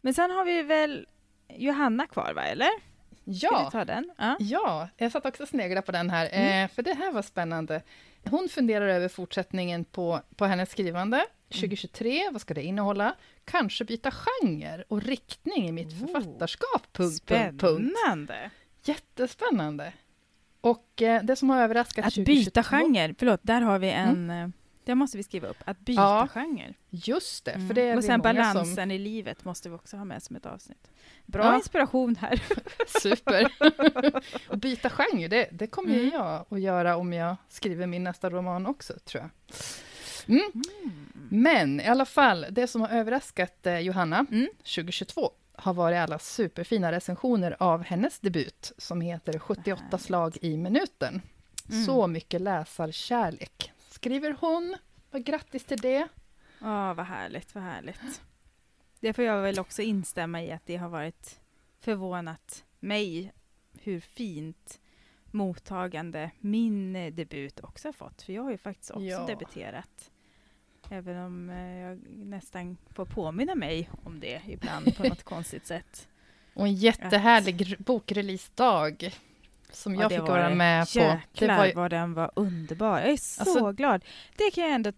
Men sen har vi väl Johanna kvar, va? Eller? Ja, du ta den? Ja. ja, jag satt också och sneglade på den här, Mm. eh, för det här var spännande. Hon funderar över fortsättningen på, på hennes skrivande. Mm. 2023, vad ska det innehålla? Kanske byta genre och riktning i mitt Oh. författarskap. Punkt, punkt, punkt. Spännande! Jättespännande. Och eh, det som har överraskat Att 2022 byta genre, förlåt, där har vi en... eh, Det måste vi skriva upp. Att byta Ja, genre. Just det, Mm. för det är Och sen balansen som... i livet måste vi också ha med som ett avsnitt. Bra Ja. inspiration här. Super. och byta genre, det, det kommer Mm. jag att göra om jag skriver min nästa roman också, tror jag. Mm. Men i alla fall, det som har överraskat eh, Johanna Mm. 2022 har varit alla superfina recensioner av hennes debut som heter 78 Härligt. slag i minuten. Mm. Så mycket läsarkärlek, skriver hon. Grattis till det. Ja, vad härligt, vad härligt. Det får jag väl också instämma i att det har varit förvånat mig hur fint mottagande min eh, debut också har fått. För jag har ju faktiskt också Ja. debuterat. Även om eh, jag nästan får påminna mig om det ibland på något konstigt sätt. Och en jättehärlig gr- bokreleasedag som Ja, jag det fick var vara det. med på. Det Jäklar var ju, vad den var underbar. Jag är så Alltså- glad. Det kan jag ändå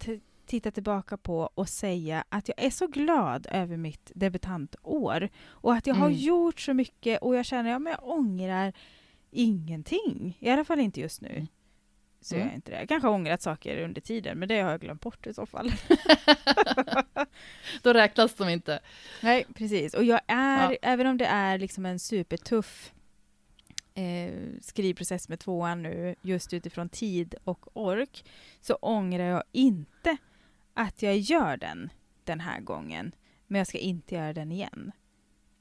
titta tillbaka på och säga att jag är så glad över mitt debutantår och att jag har Mm. gjort så mycket och jag känner att ja, jag ångrar ingenting. I alla fall inte just nu. Mm. Så Mm. jag inte det. Jag kanske har ångrat saker under tiden, men det har jag glömt bort i så fall. Då räknas de inte. Nej, precis. Och jag är, Ja. även om det är liksom en supertuff eh, skrivprocess med tvåan nu, just utifrån tid och ork, så ångrar jag inte att jag gör den den här gången. Men jag ska inte göra den igen,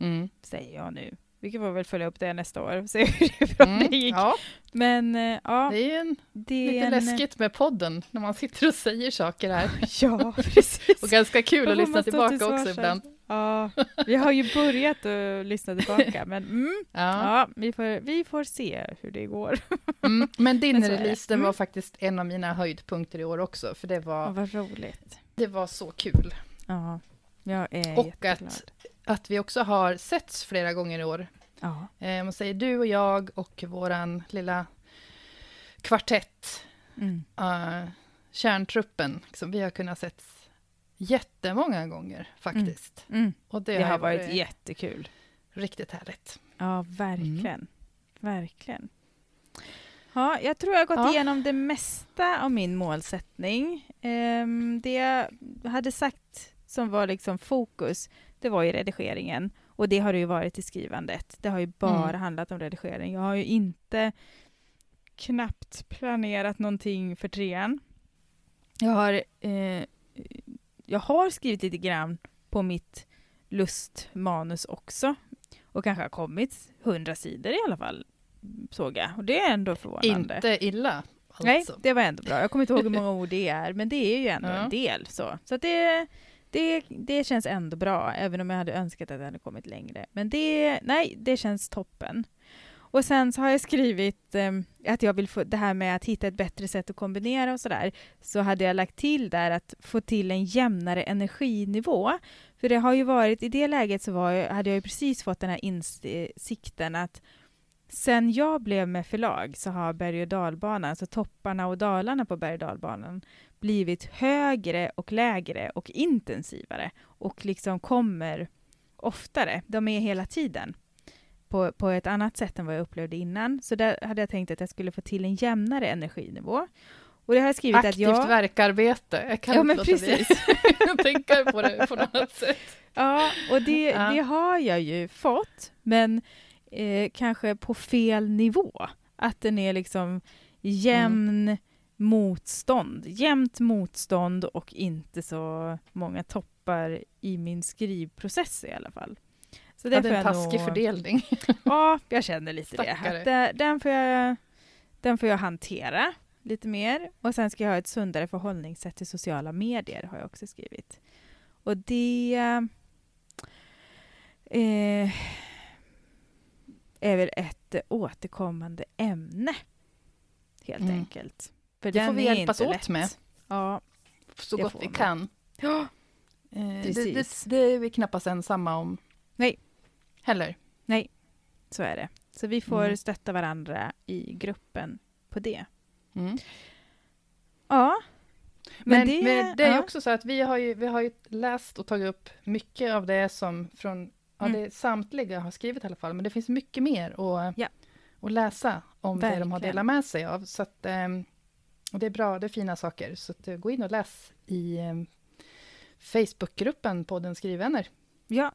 Mm. säger jag nu. Vi får väl följa upp det nästa år och se hur bra Mm. det gick. Ja, Men eh, ja, det är ju en, det lite är en... läskigt med podden när man sitter och säger saker här. Ja, precis. Och ganska kul att lyssna tillbaka till också ibland. Ja, vi har ju börjat att lyssna tillbaka, men mm, Ja. Ja, vi får, vi får se hur det går. Mm. Men din Men release, den Mm. var faktiskt en av mina höjdpunkter i år också, för det var, vad roligt. det var så kul. Ja, jag är Och jätteglad. att, att vi också har setts flera gånger i år. Ja, Eh, man säger du och jag och våran lilla kvartett, mm. uh, kärntruppen, liksom, vi har kunnat setts jättemånga gånger faktiskt. Mm. Och det, Det, har ju varit jättekul. riktigt härligt. Ja, verkligen. Mm. Verkligen. Ja, jag tror jag har gått Ja. igenom det mesta av min målsättning. Ehm, det jag hade sagt som var liksom fokus, det var ju redigeringen. Och det har det ju varit i skrivandet. Det har ju bara Mm. handlat om redigering. Jag har ju inte knappt planerat någonting för trean. Jag har, eh, jag har skrivit lite grann på mitt lustmanus också. Och kanske har kommit hundra sidor i alla fall, såg jag. Och det är ändå förvånande. Inte illa, alltså. Nej, det var ändå bra. Jag kommer inte ihåg hur många ord det är, men det är ju ändå Ja. en del. Så, så det, det, det känns ändå bra, även om jag hade önskat att det hade kommit längre. Men det, nej, det känns toppen. Och sen så har jag skrivit eh, att jag vill få det här med att hitta ett bättre sätt att kombinera och sådär. Så hade jag lagt till där att få till en jämnare energinivå. För det har ju varit, i det läget så var jag, hade jag ju precis fått den här insikten att sen jag blev med förlag så har berg och dalbanan, alltså topparna och dalarna på berg och dalbanan, blivit högre och lägre och intensivare och liksom kommer oftare. De är hela tiden på, på ett annat sätt än vad jag upplevde innan. Så där hade jag tänkt att jag skulle få till en jämnare energinivå. Och det har jag skrivit Aktivt att jag... verkarbete. Jag kan Ja, inte men låta bli att tänka på det på något sätt. Ja, och det, Ja. det har jag ju fått, men eh, kanske på fel nivå. Att den är liksom jämn motstånd. Jämnt motstånd och inte så många toppar i min skrivprocess i alla fall. Så Det är en taskig nog- fördelning. Ja, jag känner lite Stackare. det. Att det- den, får jag, den får jag hantera lite mer. Och sen ska jag ha ett sundare förhållningssätt till sociala medier, har jag också skrivit. Och det eh, är väl ett återkommande ämne, helt Mm. enkelt. För Det får vi hjälpas åt lätt. med. Ja, Så gott vi man. kan. ja. Eh, det, det, det är vi knappast ensamma om. Nej. Heller. så är det. Så vi får Mm. stötta varandra i gruppen på det. Mm. Ja. Men, men det, är ju ja. också så att vi har ju, vi har ju läst och tagit upp mycket av det som från, ja, Mm. det samtliga har skrivit i alla fall, men det finns mycket mer att, Ja. att läsa om det de har Verkligen. delat med sig av. Så att, ehm, och det är bra, det är fina saker. Så att, eh, gå in och läs i ehm, Facebookgruppen podden Skrivvänner. Ja,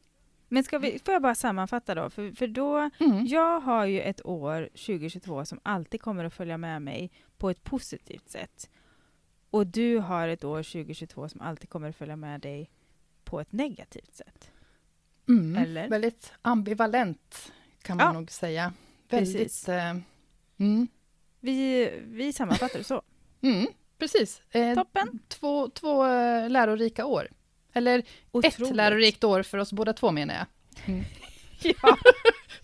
men ska vi, får jag bara sammanfatta då? För, för då, Mm. jag har ju ett år 2022 som alltid kommer att följa med mig på ett positivt sätt. Och du har ett år 2022 som alltid kommer att följa med dig på ett negativt sätt. Mm. Eller? Väldigt ambivalent kan man Ja. nog säga. Precis. Väldigt... Eh, mm. Vi, vi sammanfattar det så. Mm, precis. Eh, Toppen. Två, två eh, lärorika år. Eller ett lärorikt år för oss båda två menar jag. Ja,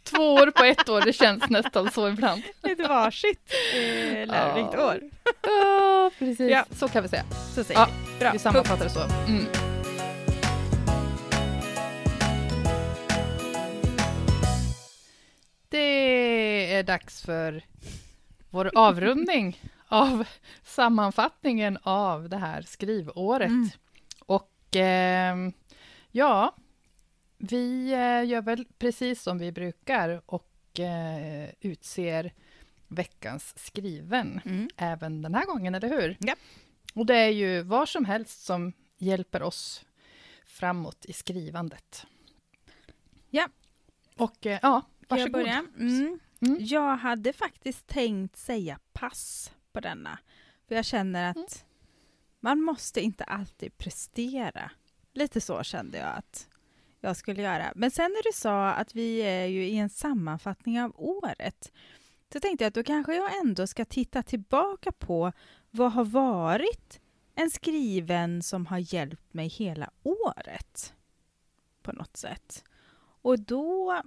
Två år på ett år, det känns nästan så ibland. ett varsitt eh, lärorikt Ja. år. Ja, precis. Ja. Så kan vi säga. Så säger Ja, vi. Bra. Vi sammanfattar det så. Mm. Det är dags för vår avrundning av sammanfattningen av det här skrivåret. Mm. Och eh, ja, vi eh, gör väl precis som vi brukar och eh, utser veckans skriven Mm. även den här gången, eller hur? Ja. Och det är ju vad som helst som hjälper oss framåt i skrivandet. Ja. Och eh, ja, Ska jag varsågod. börja? Mm. Mm. Jag hade faktiskt tänkt säga pass på denna. För jag känner att Mm man måste inte alltid prestera. Lite så kände jag att jag skulle göra. Men sen när du sa att vi är ju i en sammanfattning av året så tänkte jag att då kanske jag ändå ska titta tillbaka på vad har varit en skriven som har hjälpt mig hela året på något sätt. Och då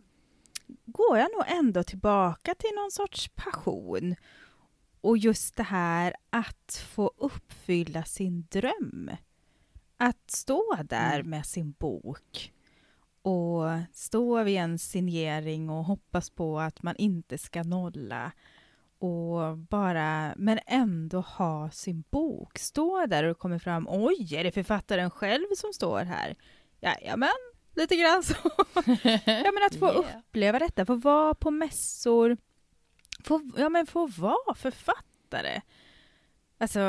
går jag nog ändå tillbaka till någon sorts passion. Och just det här att få uppfylla sin dröm. Att stå där Mm. med sin bok och stå vid en signering och hoppas på att man inte ska nolla. Och bara, men ändå ha sin bok. Stå där och kommer fram, oj, är det författaren själv som står här? Jajamän, lite grann så. Ja, men att få Yeah. uppleva detta, få vara på mässor, få, ja, men få vara författare. Alltså,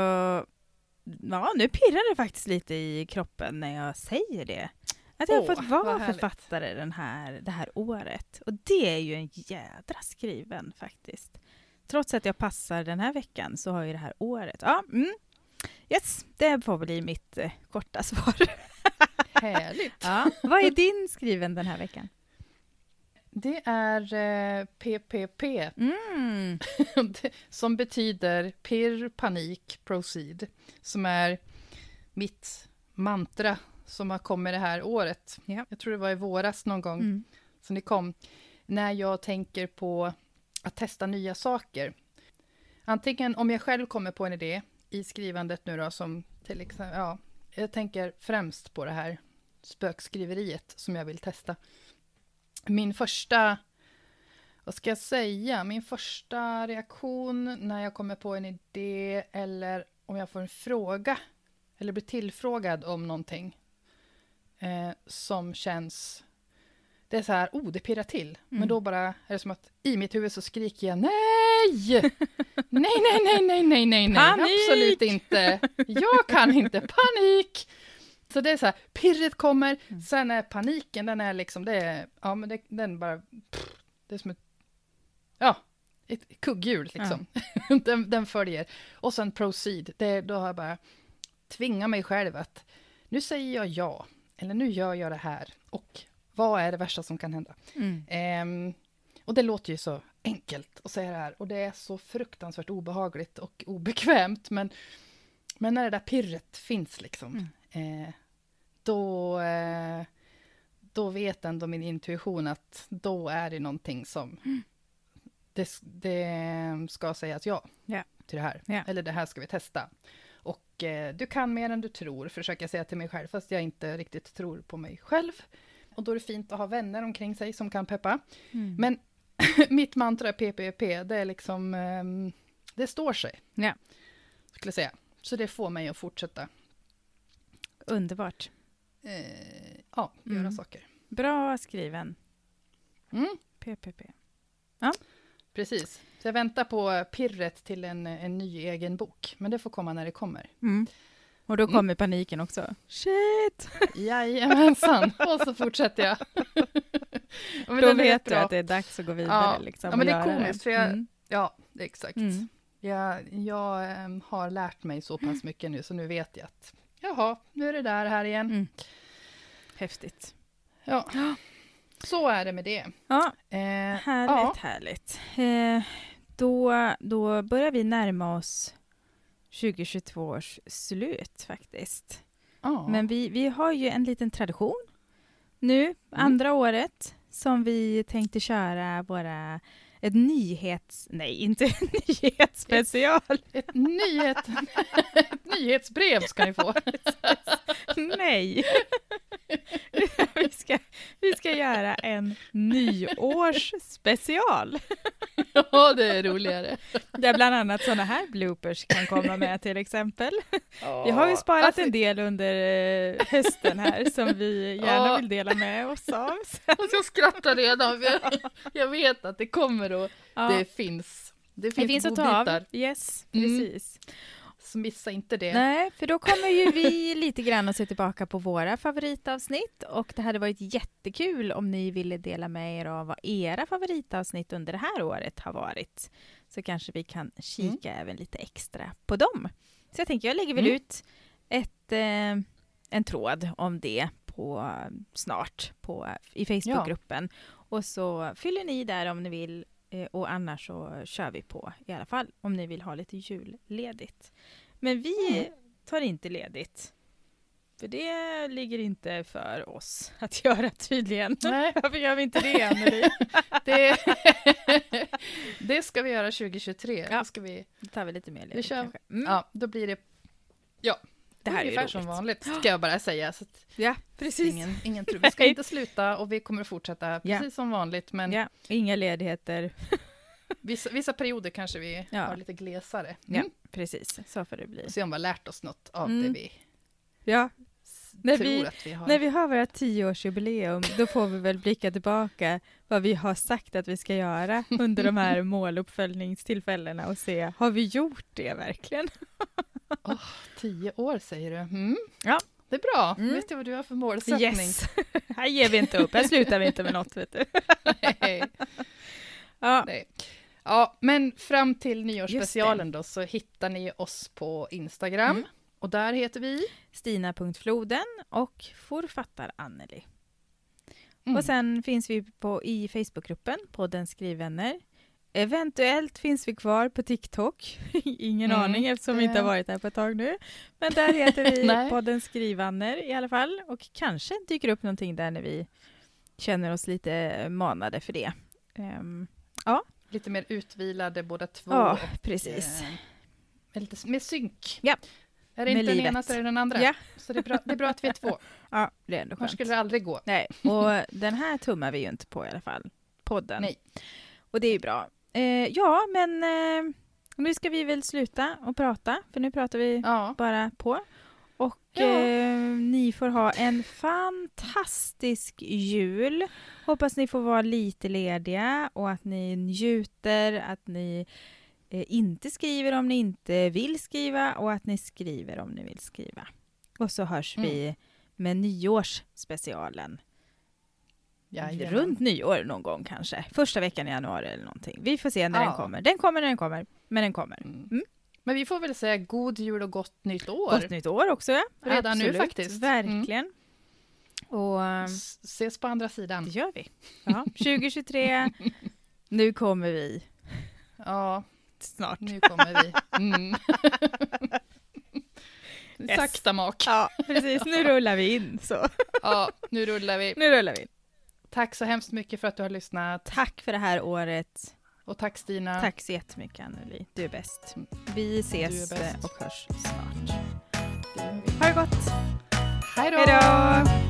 ja, nu pirrar det faktiskt lite i kroppen när jag säger det. Att jag har fått vara författare den här, det här året. Och det är ju en jädra skriven faktiskt. Trots att jag passar den här veckan så har ju det här året. Ja, mm. Yes, det får bli mitt eh, korta svar. Härligt. Ja. Vad är din skriven den här veckan? Det är eh, PPP, Mm. som betyder pirr, panik, proceed, som är mitt mantra som har kommit det här året. Ja. Jag tror det var i våras någon gång Mm. som det kom, när jag tänker på att testa nya saker. Antingen om jag själv kommer på en idé i skrivandet nu då, som till exempel, ja, jag tänker främst på det här spökskriveriet som jag vill testa. Min första, vad ska jag säga, min första reaktion när jag kommer på en idé eller om jag får en fråga eller blir tillfrågad om någonting eh, som känns det är så här, oh, det pirrar till. Mm. Men då bara är det som att i mitt huvud så skriker jag nej! Nej, nej, nej, nej, nej, nej, nej, absolut inte. Jag kan inte, panik! Så det är så här, pirret kommer, Mm. sen är paniken, den är liksom, det är, ja men det, den bara, pff, det är som ett, ja, ett kugghjul liksom. den, den följer. Och sen proceed, det, då har jag bara tvingat mig själv att nu säger jag ja, eller nu gör jag det här, och vad är det värsta som kan hända? Mm. Ehm, och det låter ju så enkelt att säga det här, och det är så fruktansvärt obehagligt och obekvämt, men, men när det där pirret finns liksom, eh, då, eh, då vet ändå min intuition att då är det någonting som det, det ska sägas ja Ja. till det här, Ja. eller det här ska vi testa. Och eh, du kan mer än du tror, försöker jag säga till mig själv, fast jag inte riktigt tror på mig själv. Och då är det fint att ha vänner omkring sig som kan peppa. Mm. Men mitt mantra PPP, det är liksom, ehm, det står sig. Ja. Skulle jag säga. Så det får mig att fortsätta, Underbart. Eh, ja, göra Mm. saker. Bra skriven. Mm, PPP. precis. Så jag väntar på pirret till en, en ny egen bok, men det får komma när det kommer. Mm. Och då Mm. kommer paniken också. Shit! Jajamensan, och så fortsätter jag. Ja, då vet du bra. att det är dags att gå vidare. Ja. Liksom, Ja, men det är komiskt, för jag- Mm. Ja, exakt. Mm. Jag, jag ehm, har lärt mig så pass mycket nu, så nu vet jag att jaha, nu är det där här igen. Mm. Häftigt. Ja, så är det med det. Ja, Eh, härligt, ja. härligt. Eh, då, då börjar vi närma oss 2022 års slut faktiskt. ja. Men vi, vi har ju en liten tradition nu, andra året, som vi tänkte köra våra ett nyhets... Nej, inte en nyhetsspecial. Ett, nyhet, ett nyhetsbrev ska ni få. Nej. vi, ska, vi ska göra en nyårsspecial. Ja, det är roligare. Där bland annat sådana här bloopers kan komma med till exempel. Ja, Vi har ju sparat alltså, en del under eh, hösten här som vi gärna Ja. vill dela med oss av. Alltså jag skrattar redan, jag, jag vet att det kommer och Ja. det finns. Det Det finns, finns att ta av. Yes, Mm. precis. så missa inte det. Nej, för då kommer ju vi lite grann att se tillbaka på våra favoritavsnitt och det hade varit jättekul om ni ville dela med er av vad era favoritavsnitt under det här året har varit. Så kanske vi kan kika även lite extra på dem. Så jag tänker jag lägger väl Mm. ut ett, eh, en tråd om det på snart på, i Facebookgruppen. Och så fyller ni där om ni vill eh, och annars så kör vi på i alla fall om ni vill ha lite julledigt. Men vi Mm. tar inte ledigt. För det ligger inte för oss att göra tydligen. Nej, Varför gör vi inte det, Anneli? det, det ska vi göra 2023. Ja. Då, ska vi, Då tar vi lite mer ledigt Vi kör- kanske. Mm. ja, då blir det det här är ungefär roligt. som vanligt, ska jag bara säga. Så Ja, precis. ingen, ingen tror. Vi ska inte sluta och vi kommer att fortsätta Ja. precis som vanligt. Men Ja, inga ledigheter. vissa, vissa perioder kanske vi Ja. har lite glesare. Ja, Mm. precis. Så får det bli. Se om vi har lärt oss något av Mm. det vi Ja, När vi- vi har. när vi har våra tioårsjubileum, då får vi väl blicka tillbaka vad vi har sagt att vi ska göra under de här måluppföljningstillfällena och se, har vi gjort det verkligen? Tio år säger du. Mm. Ja. Det är bra. Mm. Vet du vad du har för målsättning? Yes! här ger vi inte upp, här slutar vi inte med något, vet du. Nej. Ja, Nej. Ja, men fram till nyårsspecialen då så hittar ni oss på Instagram. Mm. Och där heter vi... Stina.floden och Forfattar Anneli. Mm. Och sen finns vi på, i Facebookgruppen, podden Skrivvänner. Eventuellt finns vi kvar på TikTok. Ingen Mm, aning eftersom vi inte har varit där på ett tag nu. Men där heter vi podden Skrivvänner i alla fall. Och kanske dyker upp någonting där när vi känner oss lite manade för det. Ehm, Lite mer utvilade båda två. ja, precis. eh, med, lite, med synk. Ja. Är det inte den livet. ena så är det den andra. Ja. Så det är, bra, det är bra att vi är två. Ja, det är ändå Annars skönt. skulle det aldrig gå. Nej, och den här tummar vi ju inte på i alla fall. Podden. Nej. Och det är ju bra. Eh, ja, men eh, nu ska vi väl sluta och prata, för nu pratar vi Ja. bara på. Och Ja. eh, ni får ha en fantastisk jul. Hoppas ni får vara lite lediga och att ni njuter, att ni eh, inte skriver om ni inte vill skriva och att ni skriver om ni vill skriva. Och så hörs Mm. vi med nyårsspecialen Jajamän. runt nyår någon gång kanske. Första veckan i januari eller någonting. Vi får se när Ja. den kommer. Den kommer när den kommer, men den kommer. Mm. Mm. Men vi får väl säga god jul och gott nytt år. Gott nytt år också, ja. Redan nu Absolut, faktiskt. Mm. Verkligen. Och ehm, S- Ses på andra det sidan. gör vi. Ja. 2023, nu kommer vi Ja, snart. nu kommer vi. Mm. Yes. Sakta mak. Ja, precis. Nu rullar vi in. Så. Ja, nu rullar vi. Nu rullar vi in. Tack så hemskt mycket för att du har lyssnat. Tack för det här året. Och tack Stina. Tack så jättemycket Anneli. Du är bäst. Mm. Vi ses bäst. och hörs snart. Ha det gott. Hej då!